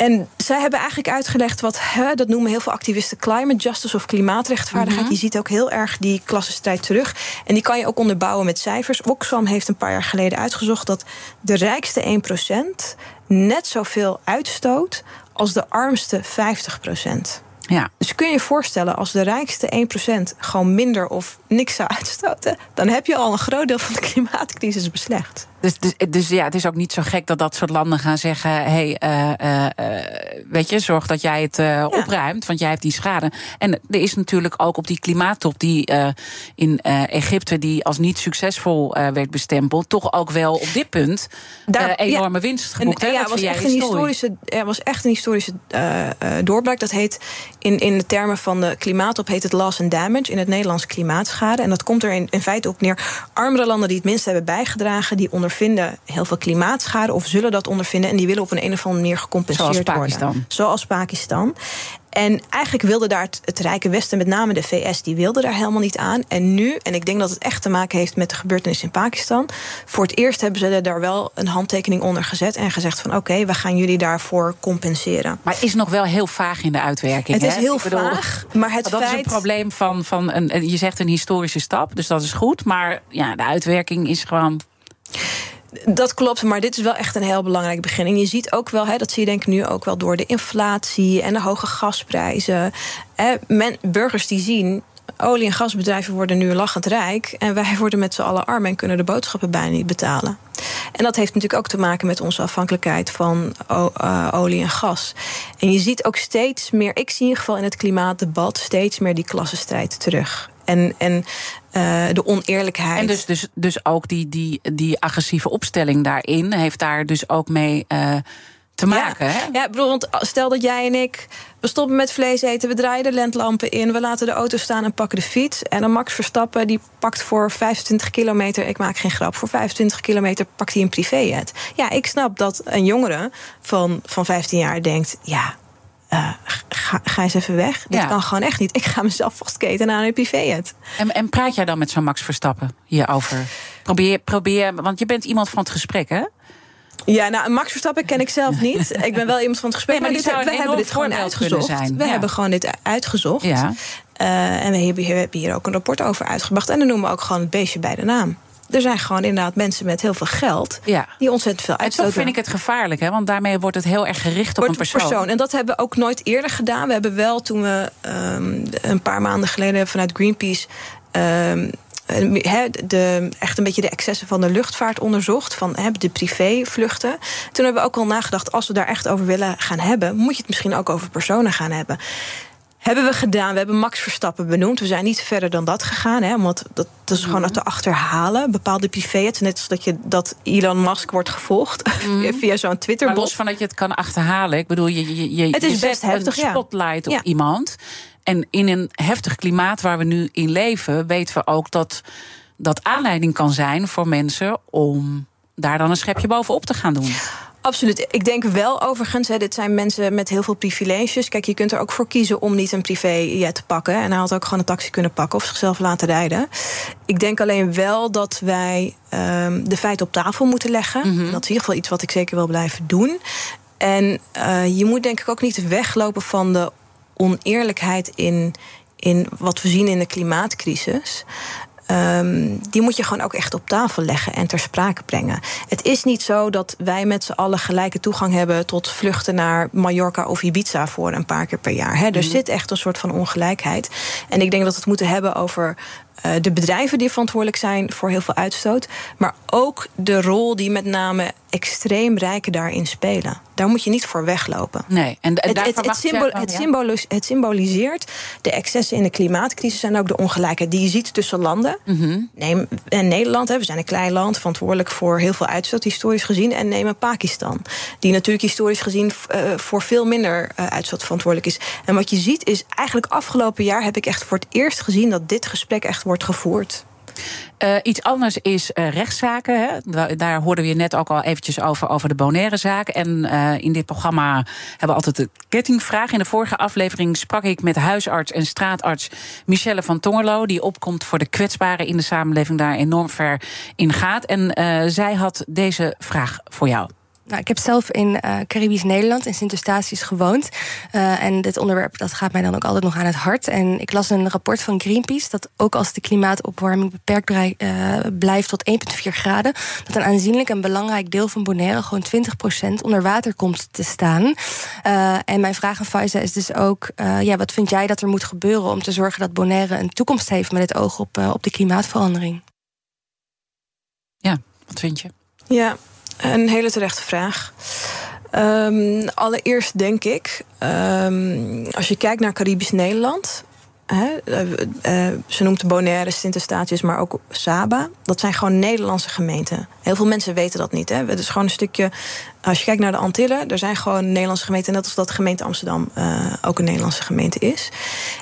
En zij hebben eigenlijk uitgelegd wat, hè, dat noemen heel veel activisten climate justice of klimaatrechtvaardigheid. Mhm. Je ziet ook heel erg die klassenstrijd terug. En die kan je ook onderbouwen met cijfers. Oxfam heeft een paar jaar geleden uitgezocht dat de rijkste 1% net zoveel uitstoot als de armste 50%. Ja. Dus kun je je voorstellen, als de rijkste 1% gewoon minder of niks zou uitstoten, dan heb je al een groot deel van de klimaatcrisis beslecht. Dus, dus, dus ja, het is ook niet zo gek dat dat soort landen gaan zeggen: hé, hey, eh, eh, eh, weet je, zorg dat jij het opruimt, want jij hebt die schade. En er is natuurlijk ook op die klimaattop die in Egypte, die als niet succesvol werd bestempeld, toch ook wel op dit punt Daar- enorme ja. winst geboekt. En, ja, was echt een historisch? historische, er was echt een historische doorbraak. Dat heet in, in de termen van de klimaatop heet het loss and damage. In het Nederlands klimaatschade. En dat komt er in, in feite op neer. Armere landen die het minst hebben bijgedragen, die ondervinden heel veel klimaatschade of zullen dat ondervinden. En die willen op een, een of andere manier gecompenseerd Zoals Pakistan. worden. Zoals Pakistan. En eigenlijk wilde daar het, het Rijke Westen, met name de VS, die wilde daar helemaal niet aan. En nu, en ik denk dat het echt te maken heeft met de gebeurtenis in Pakistan. Voor het eerst hebben ze daar wel een handtekening onder gezet en gezegd van oké, we gaan jullie daarvoor compenseren. Maar het is nog wel heel vaag in de uitwerking. Het is heel bedoel, vaag, maar het dat is een probleem van, van een- je zegt een historische stap, dus dat is goed. Maar ja, de uitwerking is gewoon. Dat klopt, maar dit is wel echt een heel belangrijk begin. En je ziet ook wel, hè, dat zie je denk ik nu ook wel door de inflatie en de hoge gasprijzen. Hè, men, burgers die zien. Olie- en gasbedrijven worden nu lachend rijk. En wij worden met z'n allen arm en kunnen de boodschappen bijna niet betalen. En dat heeft natuurlijk ook te maken met onze afhankelijkheid van eh, olie en gas. En je ziet ook steeds meer, ik zie in ieder geval in het klimaatdebat, steeds meer die klassenstrijd terug. En, en eh, de oneerlijkheid. En dus, dus, dus ook die, die, die agressieve opstelling daarin heeft daar dus ook mee eh, te maken. Ja, Hè? ja bedoel, want stel dat jij en ik. We stoppen met vlees eten, we draaien de lentlampen in, we laten de auto staan en pakken de fiets. En dan Max Verstappen, die pakt voor 25 kilometer, ik maak geen grap, voor 25 kilometer pakt hij een privéjet. Ja, ik snap dat een jongere van, van 15 jaar denkt: ja, eh, ga, ga eens even weg. Dit Ja. kan gewoon echt niet. Ik ga mezelf vastketen aan een privéjet. En, en praat jij dan met zo'n Max Verstappen hierover? Probeer, probeer, want je bent iemand van het gesprek, hè? Ja, nou, Max Verstappen ken ik zelf niet. Ik ben wel iemand van het gesprek. Nee, maar dit, we hebben dit gewoon uitgezocht. zijn. We Ja. hebben gewoon dit uitgezocht. Ja. Eh, en we hebben, hier, we hebben hier ook een rapport over uitgebracht. En dan noemen we ook gewoon het beestje bij de naam. Er zijn gewoon inderdaad mensen met heel veel geld... Ja. die ontzettend veel En uitstoten. toch vind ik het gevaarlijk, hè? Want daarmee wordt het heel erg gericht op een persoon. En dat hebben we ook nooit eerder gedaan. We hebben wel toen we ehm, een paar maanden geleden vanuit Greenpeace. ehm, he, de, echt een beetje de excessen van de luchtvaart onderzocht. Van he, de privévluchten. Toen hebben we ook al nagedacht. als we daar echt over willen gaan hebben. moet je het misschien ook over personen gaan hebben. Hebben we gedaan. We hebben Max Verstappen benoemd. We zijn niet verder dan dat gegaan. Hè, want dat, dat is gewoon te achterhalen. Bepaalde privéjets. Net als dat, je, dat Elon Musk wordt gevolgd. via zo'n Twitter. Maar los van dat je het kan achterhalen. Ik bedoel, je, je, je, Het is je best heftig, een ja. spotlight op Ja. iemand. En in een heftig klimaat waar we nu in leven... weten we ook dat dat aanleiding kan zijn voor mensen... om daar dan een schepje bovenop te gaan doen. Absoluut. Ik denk wel overigens, hè, dit zijn mensen met heel veel privileges. Kijk, je kunt er ook voor kiezen om niet een privéjet te pakken. En hij had ook gewoon een taxi kunnen pakken of zichzelf laten rijden. Ik denk alleen wel dat wij ehm, de feiten op tafel moeten leggen. En Dat is in ieder geval iets wat ik zeker wil blijven doen. En eh, je moet denk ik ook niet weglopen van de oneerlijkheid in, in wat we zien in de klimaatcrisis. Ehm, die moet je gewoon ook echt op tafel leggen en ter sprake brengen. Het is niet zo dat wij met z'n allen gelijke toegang hebben tot vluchten naar Mallorca of Ibiza voor een paar keer per jaar. Er zit echt een soort van ongelijkheid. En ik denk dat we het moeten hebben over eh, de bedrijven die verantwoordelijk zijn voor heel veel uitstoot. Maar ook de rol die met name extreem rijken daarin spelen. Daar moet je niet voor weglopen. Nee, en, en Het, daar het, van, het, ja? symbolis- het symboliseert de excessen in de klimaatcrisis en ook de ongelijkheid die je ziet tussen landen. Mhm. Neem en Nederland, hè, we zijn een klein land, verantwoordelijk voor heel veel uitstoot, historisch gezien. En neem Pakistan, die natuurlijk historisch gezien eh, voor veel minder eh, uitstoot verantwoordelijk is. En wat je ziet is, eigenlijk afgelopen jaar heb ik echt voor het eerst gezien dat dit gesprek echt wordt gevoerd. Uh, iets anders is uh, rechtszaken. Hè. Daar hoorden we je net ook al eventjes over, over de Bonaire zaak. En uh, in dit programma hebben we altijd de kettingvraag. In de vorige aflevering sprak ik met huisarts en straatarts Michelle van Tongerlo... die opkomt voor de kwetsbaren in de samenleving, daar enorm ver in gaat. En zij had deze vraag voor jou. Nou, ik heb zelf in uh, Caribisch Nederland, in Sint Eustatius, gewoond. Uh, en dit onderwerp dat gaat mij dan ook altijd nog aan het hart. En ik las een rapport van Greenpeace... dat ook als de klimaatopwarming beperkt uh, blijft tot 1,4 graden... dat een aanzienlijk en belangrijk deel van Bonaire... gewoon 20% onder water komt te staan. en mijn vraag aan Faiza is dus ook... ja, wat vind jij dat er moet gebeuren om te zorgen dat Bonaire... een toekomst heeft met het oog op, op de klimaatverandering? Ja, wat vind je? Ja, een hele terechte vraag. Um, allereerst denk ik, um, als je kijkt naar Caribisch Nederland. Uh, uh, ze noemt Bonaire, Sint Eustatius, maar ook Saba. Dat zijn gewoon Nederlandse gemeenten. Heel veel mensen weten dat niet. Het is gewoon een stukje. Als je kijkt naar de Antillen, er zijn gewoon Nederlandse gemeenten. Net als dat gemeente Amsterdam uh, ook een Nederlandse gemeente is.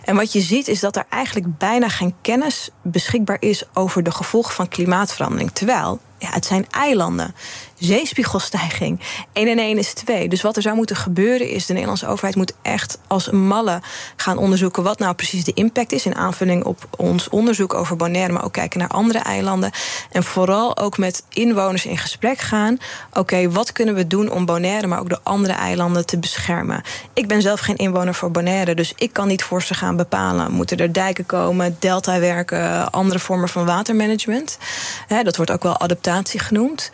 En wat je ziet is dat er eigenlijk bijna geen kennis beschikbaar is over de gevolgen van klimaatverandering. Terwijl ja, het zijn eilanden zeespiegelstijging. 1 en 1 is 2. Dus wat er zou moeten gebeuren is... de Nederlandse overheid moet echt als malle gaan onderzoeken... wat nou precies de impact is... in aanvulling op ons onderzoek over Bonaire... maar ook kijken naar andere eilanden. En vooral ook met inwoners in gesprek gaan. Oké, wat kunnen we doen om Bonaire... maar ook de andere eilanden te beschermen? Ik ben zelf geen inwoner voor Bonaire... dus ik kan niet voor ze gaan bepalen. Moeten er dijken komen, deltawerken... andere vormen van watermanagement? Dat wordt ook wel adaptatie genoemd.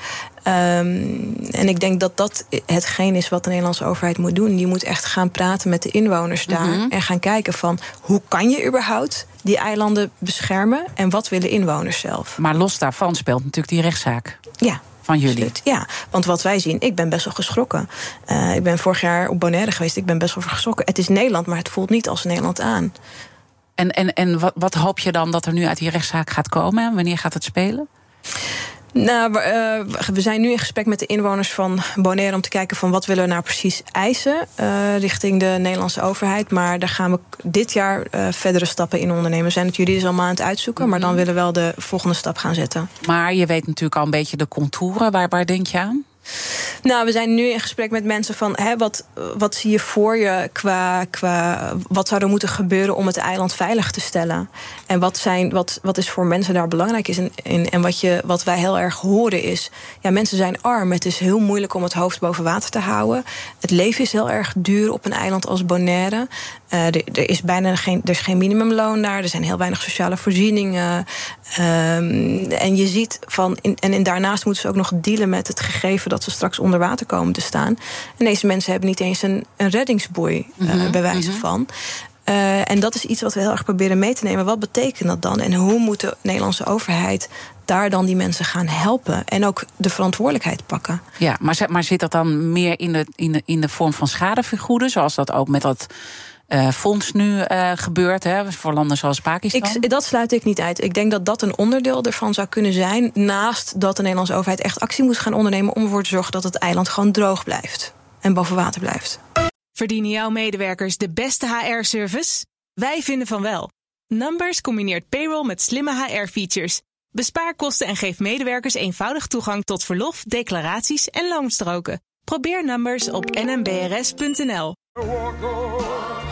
Um, en ik denk dat dat hetgeen is wat de Nederlandse overheid moet doen. Die moet echt gaan praten met de inwoners daar. Mm -hmm. En gaan kijken van hoe kan je überhaupt die eilanden beschermen en wat willen inwoners zelf. Maar los daarvan speelt natuurlijk die rechtszaak. Ja, van jullie. Ja, want wat wij zien, ik ben best wel geschrokken. Uh, ik ben vorig jaar op Bonaire geweest, ik ben best wel geschrokken. Het is Nederland, maar het voelt niet als Nederland aan. En, en, en wat, wat hoop je dan dat er nu uit die rechtszaak gaat komen? En wanneer gaat het spelen? Nou, uh, we zijn nu in gesprek met de inwoners van Bonaire om te kijken van wat willen we nou precies eisen uh, richting de Nederlandse overheid. Maar daar gaan we dit jaar uh, verdere stappen in ondernemen. We zijn het juridisch allemaal aan het uitzoeken, maar dan mhm. willen we wel de volgende stap gaan zetten. Maar je weet natuurlijk al een beetje de contouren. Waar, waar denk je aan? Nou, we zijn nu in gesprek met mensen van hè, wat, wat zie je voor je qua, qua wat zou er moeten gebeuren om het eiland veilig te stellen? En wat, zijn, wat, wat is voor mensen daar belangrijk is? En, en, en wat, je, wat wij heel erg horen is, ja, mensen zijn arm. Het is heel moeilijk om het hoofd boven water te houden. Het leven is heel erg duur op een eiland als Bonaire. Uh, er, er, is bijna geen, er is geen minimumloon daar. Er zijn heel weinig sociale voorzieningen. Um, en je ziet van. In, en, en daarnaast moeten ze ook nog dealen met het gegeven dat ze straks onder water komen te staan. En deze mensen hebben niet eens een, een reddingsboei, uh, mm -hmm, bij wijze mm -hmm. van. Uh, en dat is iets wat we heel erg proberen mee te nemen. Wat betekent dat dan? En hoe moet de Nederlandse overheid daar dan die mensen gaan helpen en ook de verantwoordelijkheid pakken? Ja, maar, maar zit dat dan meer in de, in de, in de vorm van schadevergoeden, zoals dat ook met dat uh, fonds nu uh, gebeurt hè, voor landen zoals Pakistan? Ik, dat sluit ik niet uit. Ik denk dat dat een onderdeel ervan zou kunnen zijn. Naast dat de Nederlandse overheid echt actie moet gaan ondernemen om ervoor te zorgen dat het eiland gewoon droog blijft en boven water blijft. Verdienen jouw medewerkers de beste HR-service? Wij vinden van wel. Numbers combineert payroll met slimme HR-features. Bespaar kosten en geef medewerkers eenvoudig toegang tot verlof, declaraties en loonstroken. Probeer Numbers op nmbrs.nl.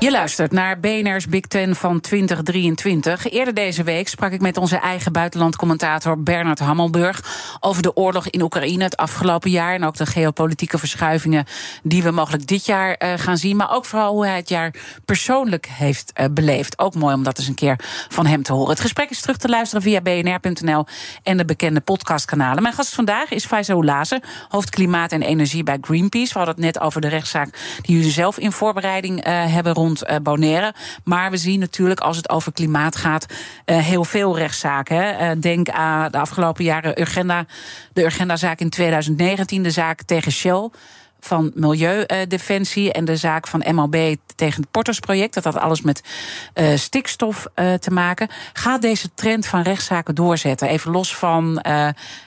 Je luistert naar BNR's Big Ten van 2023. Eerder deze week sprak ik met onze eigen buitenlandcommentator Bernard Hammelburg over de oorlog in Oekraïne het afgelopen jaar en ook de geopolitieke verschuivingen die we mogelijk dit jaar uh, gaan zien, maar ook vooral hoe hij het jaar persoonlijk heeft uh, beleefd. Ook mooi om dat eens een keer van hem te horen. Het gesprek is terug te luisteren via bnr.nl en de bekende podcastkanalen. Mijn gast vandaag is Faiza Oulaze, hoofd klimaat en energie bij Greenpeace. We hadden het net over de rechtszaak die jullie zelf in voorbereiding uh, hebben rond rond Bonaire. Maar we zien natuurlijk als het over klimaat gaat heel veel rechtszaken. Hè. denk aan de afgelopen jaren Urgenda, de Urgenda-zaak in 2019, de zaak tegen Shell van Milieudefensie en de zaak van MLB tegen het Portersproject. Dat had alles met stikstof te maken. Gaat deze trend van rechtszaken doorzetten? Even los van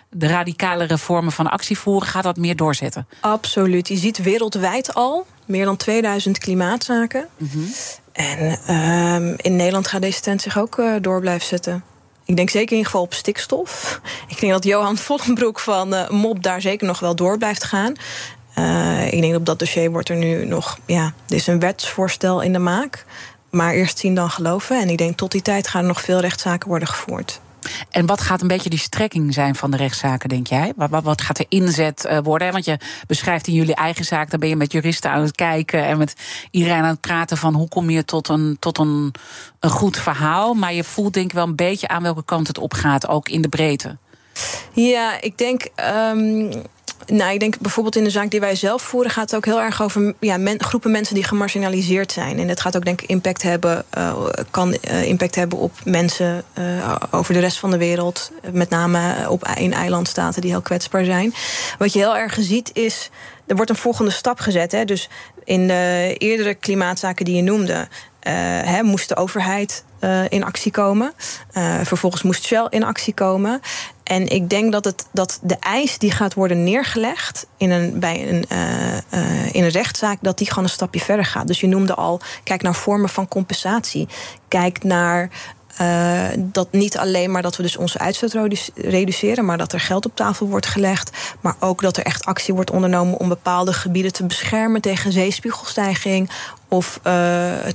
de radicale reformen van actievoeren, gaat dat meer doorzetten? Absoluut. Je ziet wereldwijd al meer dan 2000 klimaatzaken. Mm -hmm. En uh, in Nederland gaat deze trend zich ook door blijven zetten. Ik denk zeker in ieder geval op stikstof. Ik denk dat Johan Vollenbroek van uh, MOB daar zeker nog wel door blijft gaan. Uh, ik denk op dat dossier wordt er nu nog. Ja, er is een wetsvoorstel in de maak. Maar eerst zien dan geloven. En ik denk tot die tijd gaan er nog veel rechtszaken worden gevoerd. En wat gaat een beetje die strekking zijn van de rechtszaken, denk jij? Wat, wat, gaat de inzet uh, worden? Want je beschrijft in jullie eigen zaak, daar ben je met juristen aan het kijken en met iedereen aan het praten van hoe kom je tot een, tot een, een goed verhaal. Maar je voelt denk ik wel een beetje aan welke kant het op gaat, ook in de breedte. Ja, ik denk. Um nou, ik denk bijvoorbeeld in de zaak die wij zelf voeren, gaat het ook heel erg over ja, groepen mensen die gemarginaliseerd zijn. En het gaat ook, denk ik, impact hebben, uh, kan uh, impact hebben op mensen uh, over de rest van de wereld. Met name op in eilandstaten die heel kwetsbaar zijn. Wat je heel erg ziet is. Er wordt een volgende stap gezet. Hè? Dus in de eerdere klimaatzaken die je noemde, uh, moest de overheid in actie komen. Vervolgens moest Shell in actie komen. En ik denk dat, het, dat de eis die gaat worden neergelegd in een, bij een, in een rechtszaak, dat die gewoon een stapje verder gaat. Dus je noemde al, kijk naar vormen van compensatie. Kijk naar uh, dat niet alleen maar dat we dus onze uitstoot reduceren, maar dat er geld op tafel wordt gelegd. Maar ook dat er echt actie wordt ondernomen om bepaalde gebieden te beschermen tegen zeespiegelstijging of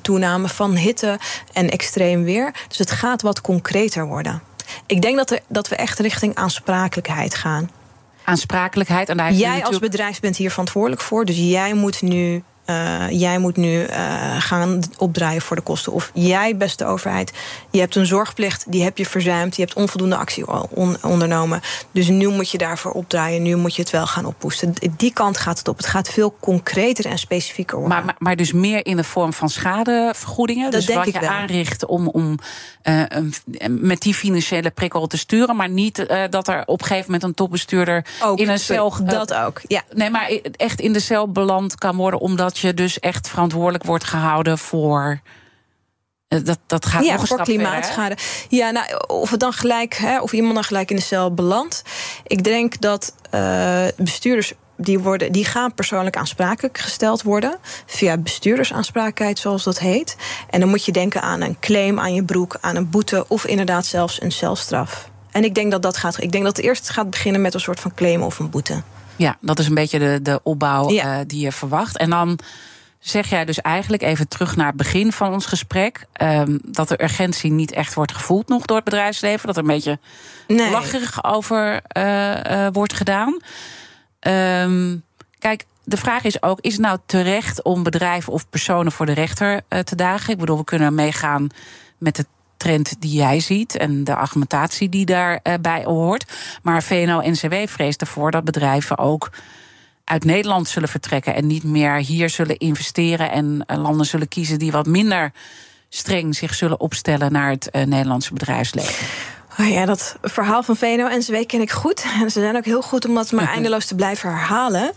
toename van hitte en extreem weer. Dus het gaat wat concreter worden. Ik denk dat, er, dat we echt richting aansprakelijkheid gaan. Aansprakelijkheid. En daar jij natuurlijk... als bedrijf bent hier verantwoordelijk voor. Dus jij moet nu uh, jij moet nu uh, gaan opdraaien voor de kosten. Of jij, beste overheid, je hebt een zorgplicht, die heb je verzuimd. Je hebt onvoldoende actie on ondernomen. Dus nu moet je daarvoor opdraaien. Nu moet je het wel gaan oppoesten. Die kant gaat het op. Het gaat veel concreter en specifieker worden. Maar, maar, maar dus meer in de vorm van schadevergoedingen? Dat dus denk wat ik je wel. aanricht om, om uh, met die financiële prikkel te sturen. Maar niet dat er op een gegeven moment een topbestuurder ook, in een cel. Dat ook, ja. Nee, maar echt in de cel beland kan worden omdat je dus echt verantwoordelijk wordt gehouden voor. Dat, dat gaat ja, voor klimaatschade. Ja, nou, of het dan gelijk, hè, of iemand dan gelijk in de cel belandt. Ik denk dat uh, bestuurders die, worden, die gaan persoonlijk aansprakelijk gesteld worden. Via bestuurdersaansprakelijkheid, zoals dat heet. En dan moet je denken aan een claim aan je broek, aan een boete of inderdaad zelfs een celstraf. En ik denk dat dat gaat. Ik denk dat het eerst gaat beginnen met een soort van claim of een boete. Ja, dat is een beetje de, de opbouw ja. uh, die je verwacht. En dan zeg jij dus eigenlijk even terug naar het begin van ons gesprek. Um, dat de urgentie niet echt wordt gevoeld nog door het bedrijfsleven. Dat er een beetje nee. lacherig over uh, uh, wordt gedaan. Um, kijk, de vraag is ook: is het nou terecht om bedrijven of personen voor de rechter te dagen? Ik bedoel, we kunnen meegaan met het trend die jij ziet en de argumentatie die daarbij hoort. Maar VNO-NCW vreest ervoor dat bedrijven ook uit Nederland zullen vertrekken en niet meer hier zullen investeren en landen zullen kiezen die wat minder streng zich zullen opstellen naar het uh, Nederlandse bedrijfsleven. Oh ja, dat verhaal van VNO en CW ken ik goed. En ze zijn ook heel goed om dat maar eindeloos te blijven herhalen.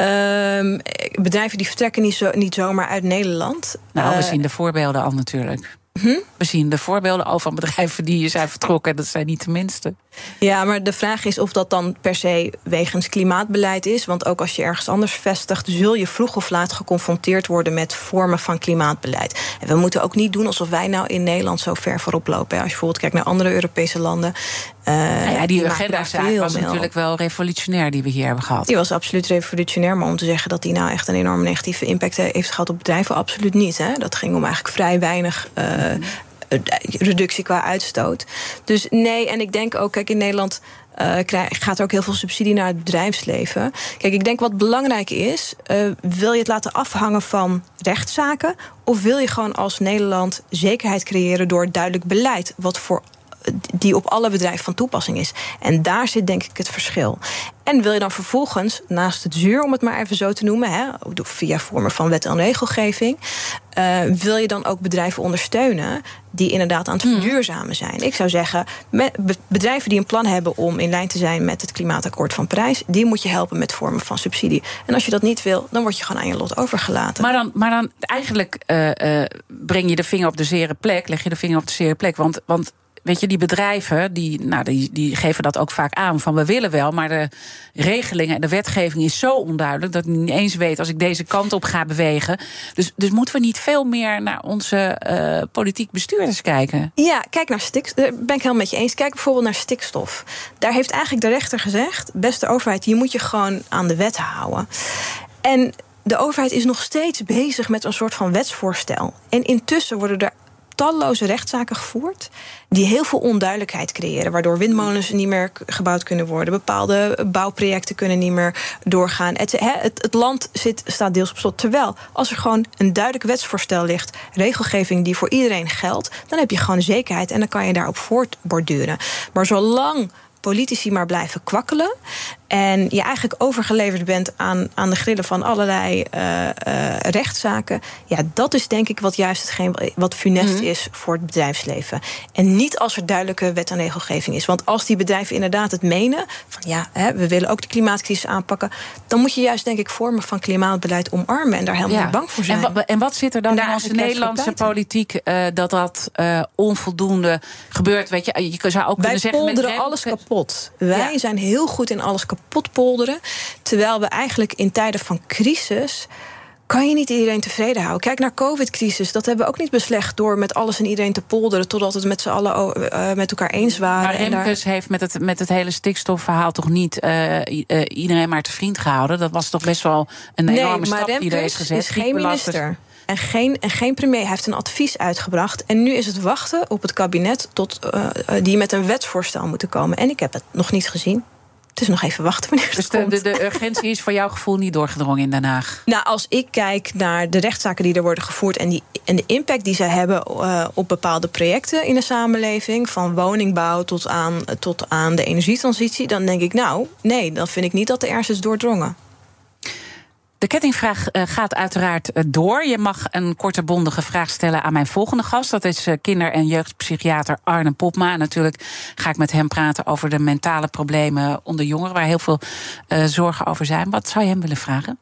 Uh, bedrijven die vertrekken niet, zo, niet zomaar uit Nederland. Nou, we zien de voorbeelden al natuurlijk. Hm? We zien de voorbeelden al van bedrijven die zijn vertrokken. Dat zijn niet de minste. Ja, maar de vraag is of dat dan per se wegens klimaatbeleid is. Want ook als je ergens anders vestigt, zul je vroeg of laat geconfronteerd worden met vormen van klimaatbeleid. En we moeten ook niet doen alsof wij nou in Nederland zo ver voorop lopen. Als je bijvoorbeeld kijkt naar andere Europese landen. Uh, nou ja, die, die agenda was natuurlijk wel revolutionair die we hier hebben gehad. Die was absoluut revolutionair. Maar om te zeggen dat die nou echt een enorme negatieve impact heeft gehad op bedrijven, absoluut niet. Hè? Dat ging om eigenlijk vrij weinig. Uh, reductie qua uitstoot. Dus nee, en ik denk ook, kijk, in Nederland uh, gaat er ook heel veel subsidie naar het bedrijfsleven. Kijk, ik denk wat belangrijk is, uh, wil je het laten afhangen van rechtszaken, of wil je gewoon als Nederland zekerheid creëren door duidelijk beleid, wat voor die op alle bedrijven van toepassing is. En daar zit denk ik het verschil. En wil je dan vervolgens, naast het zuur, om het maar even zo te noemen, hè, via vormen van wet en regelgeving, uh, wil je dan ook bedrijven ondersteunen die inderdaad aan het hmm. verduurzamen zijn? Ik zou zeggen, bedrijven die een plan hebben om in lijn te zijn met het klimaatakkoord van Parijs, die moet je helpen met vormen van subsidie. En als je dat niet wil, dan word je gewoon aan je lot overgelaten. Maar dan, maar dan eigenlijk uh, uh, breng je de vinger op de zere plek, leg je de vinger op de zere plek. Want, want weet je, die bedrijven die, nou, die, die geven dat ook vaak aan. Van we willen wel, maar de regelingen en de wetgeving is zo onduidelijk dat ik niet eens weet als ik deze kant op ga bewegen. Dus, dus moeten we niet veel meer naar onze uh, politiek bestuurders kijken? Ja, kijk naar stikstof. Daar ben ik helemaal met je eens. Kijk bijvoorbeeld naar stikstof. Daar heeft eigenlijk de rechter gezegd: beste overheid, je moet je gewoon aan de wet houden. En de overheid is nog steeds bezig met een soort van wetsvoorstel. En intussen worden er talloze rechtszaken gevoerd. die heel veel onduidelijkheid creëren. Waardoor windmolens niet meer gebouwd kunnen worden. Bepaalde bouwprojecten kunnen niet meer doorgaan. Het, het, land zit, staat deels op slot. Terwijl als er gewoon een duidelijk wetsvoorstel ligt. regelgeving die voor iedereen geldt. dan heb je gewoon zekerheid en dan kan je daarop voortborduren. Maar zolang politici maar blijven kwakkelen. En je eigenlijk overgeleverd bent aan, aan de grillen van allerlei uh, uh, rechtszaken. Ja, dat is denk ik wat juist hetgeen wat funest mhm. is voor het bedrijfsleven. En niet als er duidelijke wet en regelgeving is. Want als die bedrijven inderdaad het menen. van ja, hè, we willen ook de klimaatcrisis aanpakken. dan moet je juist, denk ik, vormen van klimaatbeleid omarmen. en daar helemaal niet bang voor zijn. En, en wat zit er dan in onze Nederlandse politiek. Uh, dat dat onvoldoende gebeurt? Weet je, je zou ook Wij kunnen zeggen. Wij polderen alles kapot. Wij zijn heel goed in alles kapot potpolderen. Terwijl we eigenlijk in tijden van crisis kan je niet iedereen tevreden houden. Kijk naar COVID-crisis. Dat hebben we ook niet beslecht door met alles en iedereen te polderen... totdat het met z'n allen uh, met elkaar eens waren. Maar Remkes daar... heeft met het, met het hele stikstofverhaal... toch niet uh, iedereen maar te vriend gehouden? Dat was toch best wel een enorme stap die er is gezet. is geen minister. En geen, en geen premier Hij heeft een advies uitgebracht. En nu is het wachten op het kabinet tot, die met een wetsvoorstel moeten komen. En ik heb het nog niet gezien. Het is nog even wachten wanneer dus de, de, de, urgentie is voor jouw gevoel niet doorgedrongen in Den Haag? Nou, als ik kijk naar de rechtszaken die er worden gevoerd... en, die, en de impact die zij hebben uh, op bepaalde projecten in de samenleving... van woningbouw tot aan, tot aan de energietransitie... dan denk ik, nou, nee, dan vind ik niet dat de ergens is doordrongen. De kettingvraag eh, gaat uiteraard eh, door. Je mag een korte bondige vraag stellen aan mijn volgende gast. Dat is eh, kinder- en jeugdpsychiater Arne Popma. En natuurlijk ga ik met hem praten over de mentale problemen onder jongeren... waar heel veel zorgen over zijn. Wat zou je hem willen vragen?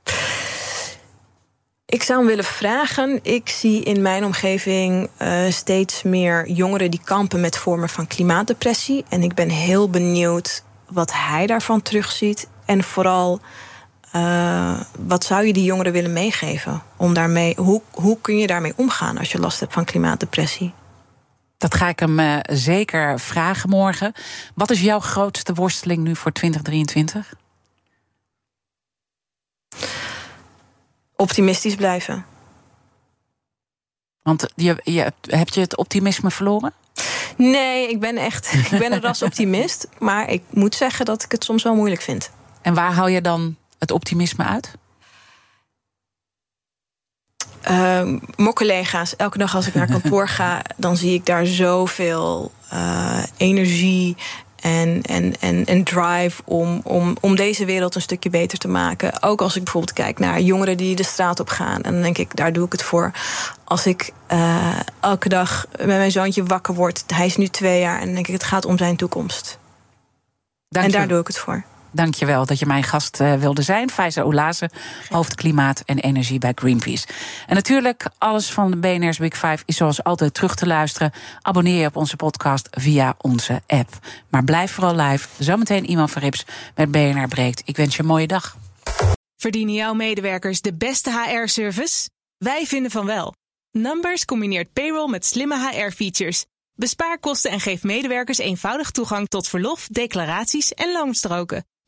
Ik zou hem willen vragen. Ik zie in mijn omgeving steeds meer jongeren die kampen met vormen van klimaatdepressie. En ik ben heel benieuwd wat hij daarvan terugziet. En vooral wat zou je die jongeren willen meegeven? Om daarmee, hoe, hoe kun je daarmee omgaan als je last hebt van klimaatdepressie? Dat ga ik hem uh, zeker vragen morgen. Wat is jouw grootste worsteling nu voor 2023? Optimistisch blijven. Want je, je, heb je het optimisme verloren? Nee, ik ben echt ik ben een ras optimist. Maar ik moet zeggen dat ik het soms wel moeilijk vind. En waar hou je dan het optimisme uit? Uh, mijn collega's, elke dag als ik naar kantoor ga, dan zie ik daar zoveel uh, energie en, en, en, en drive om, om, om deze wereld een stukje beter te maken. Ook als ik bijvoorbeeld kijk naar jongeren die de straat op gaan. En dan denk ik, daar doe ik het voor. Als ik uh, elke dag met mijn zoontje wakker word, hij is nu twee jaar, en dan denk ik, het gaat om zijn toekomst. Dank en daar doe ik het voor. Dankjewel dat je mijn gast uh, wilde zijn. Faiza Oulaze, hoofd klimaat en energie bij Greenpeace. En natuurlijk, alles van de BNR's Big Five is zoals altijd terug te luisteren. Abonneer je op onze podcast via onze app. Maar blijf vooral live. Zometeen iemand van Rips met BNR Breekt. Ik wens je een mooie dag. Verdienen jouw medewerkers de beste HR-service? Wij vinden van wel. Numbers combineert payroll met slimme HR-features. Bespaar kosten en geef medewerkers eenvoudig toegang tot verlof, declaraties en loonstroken.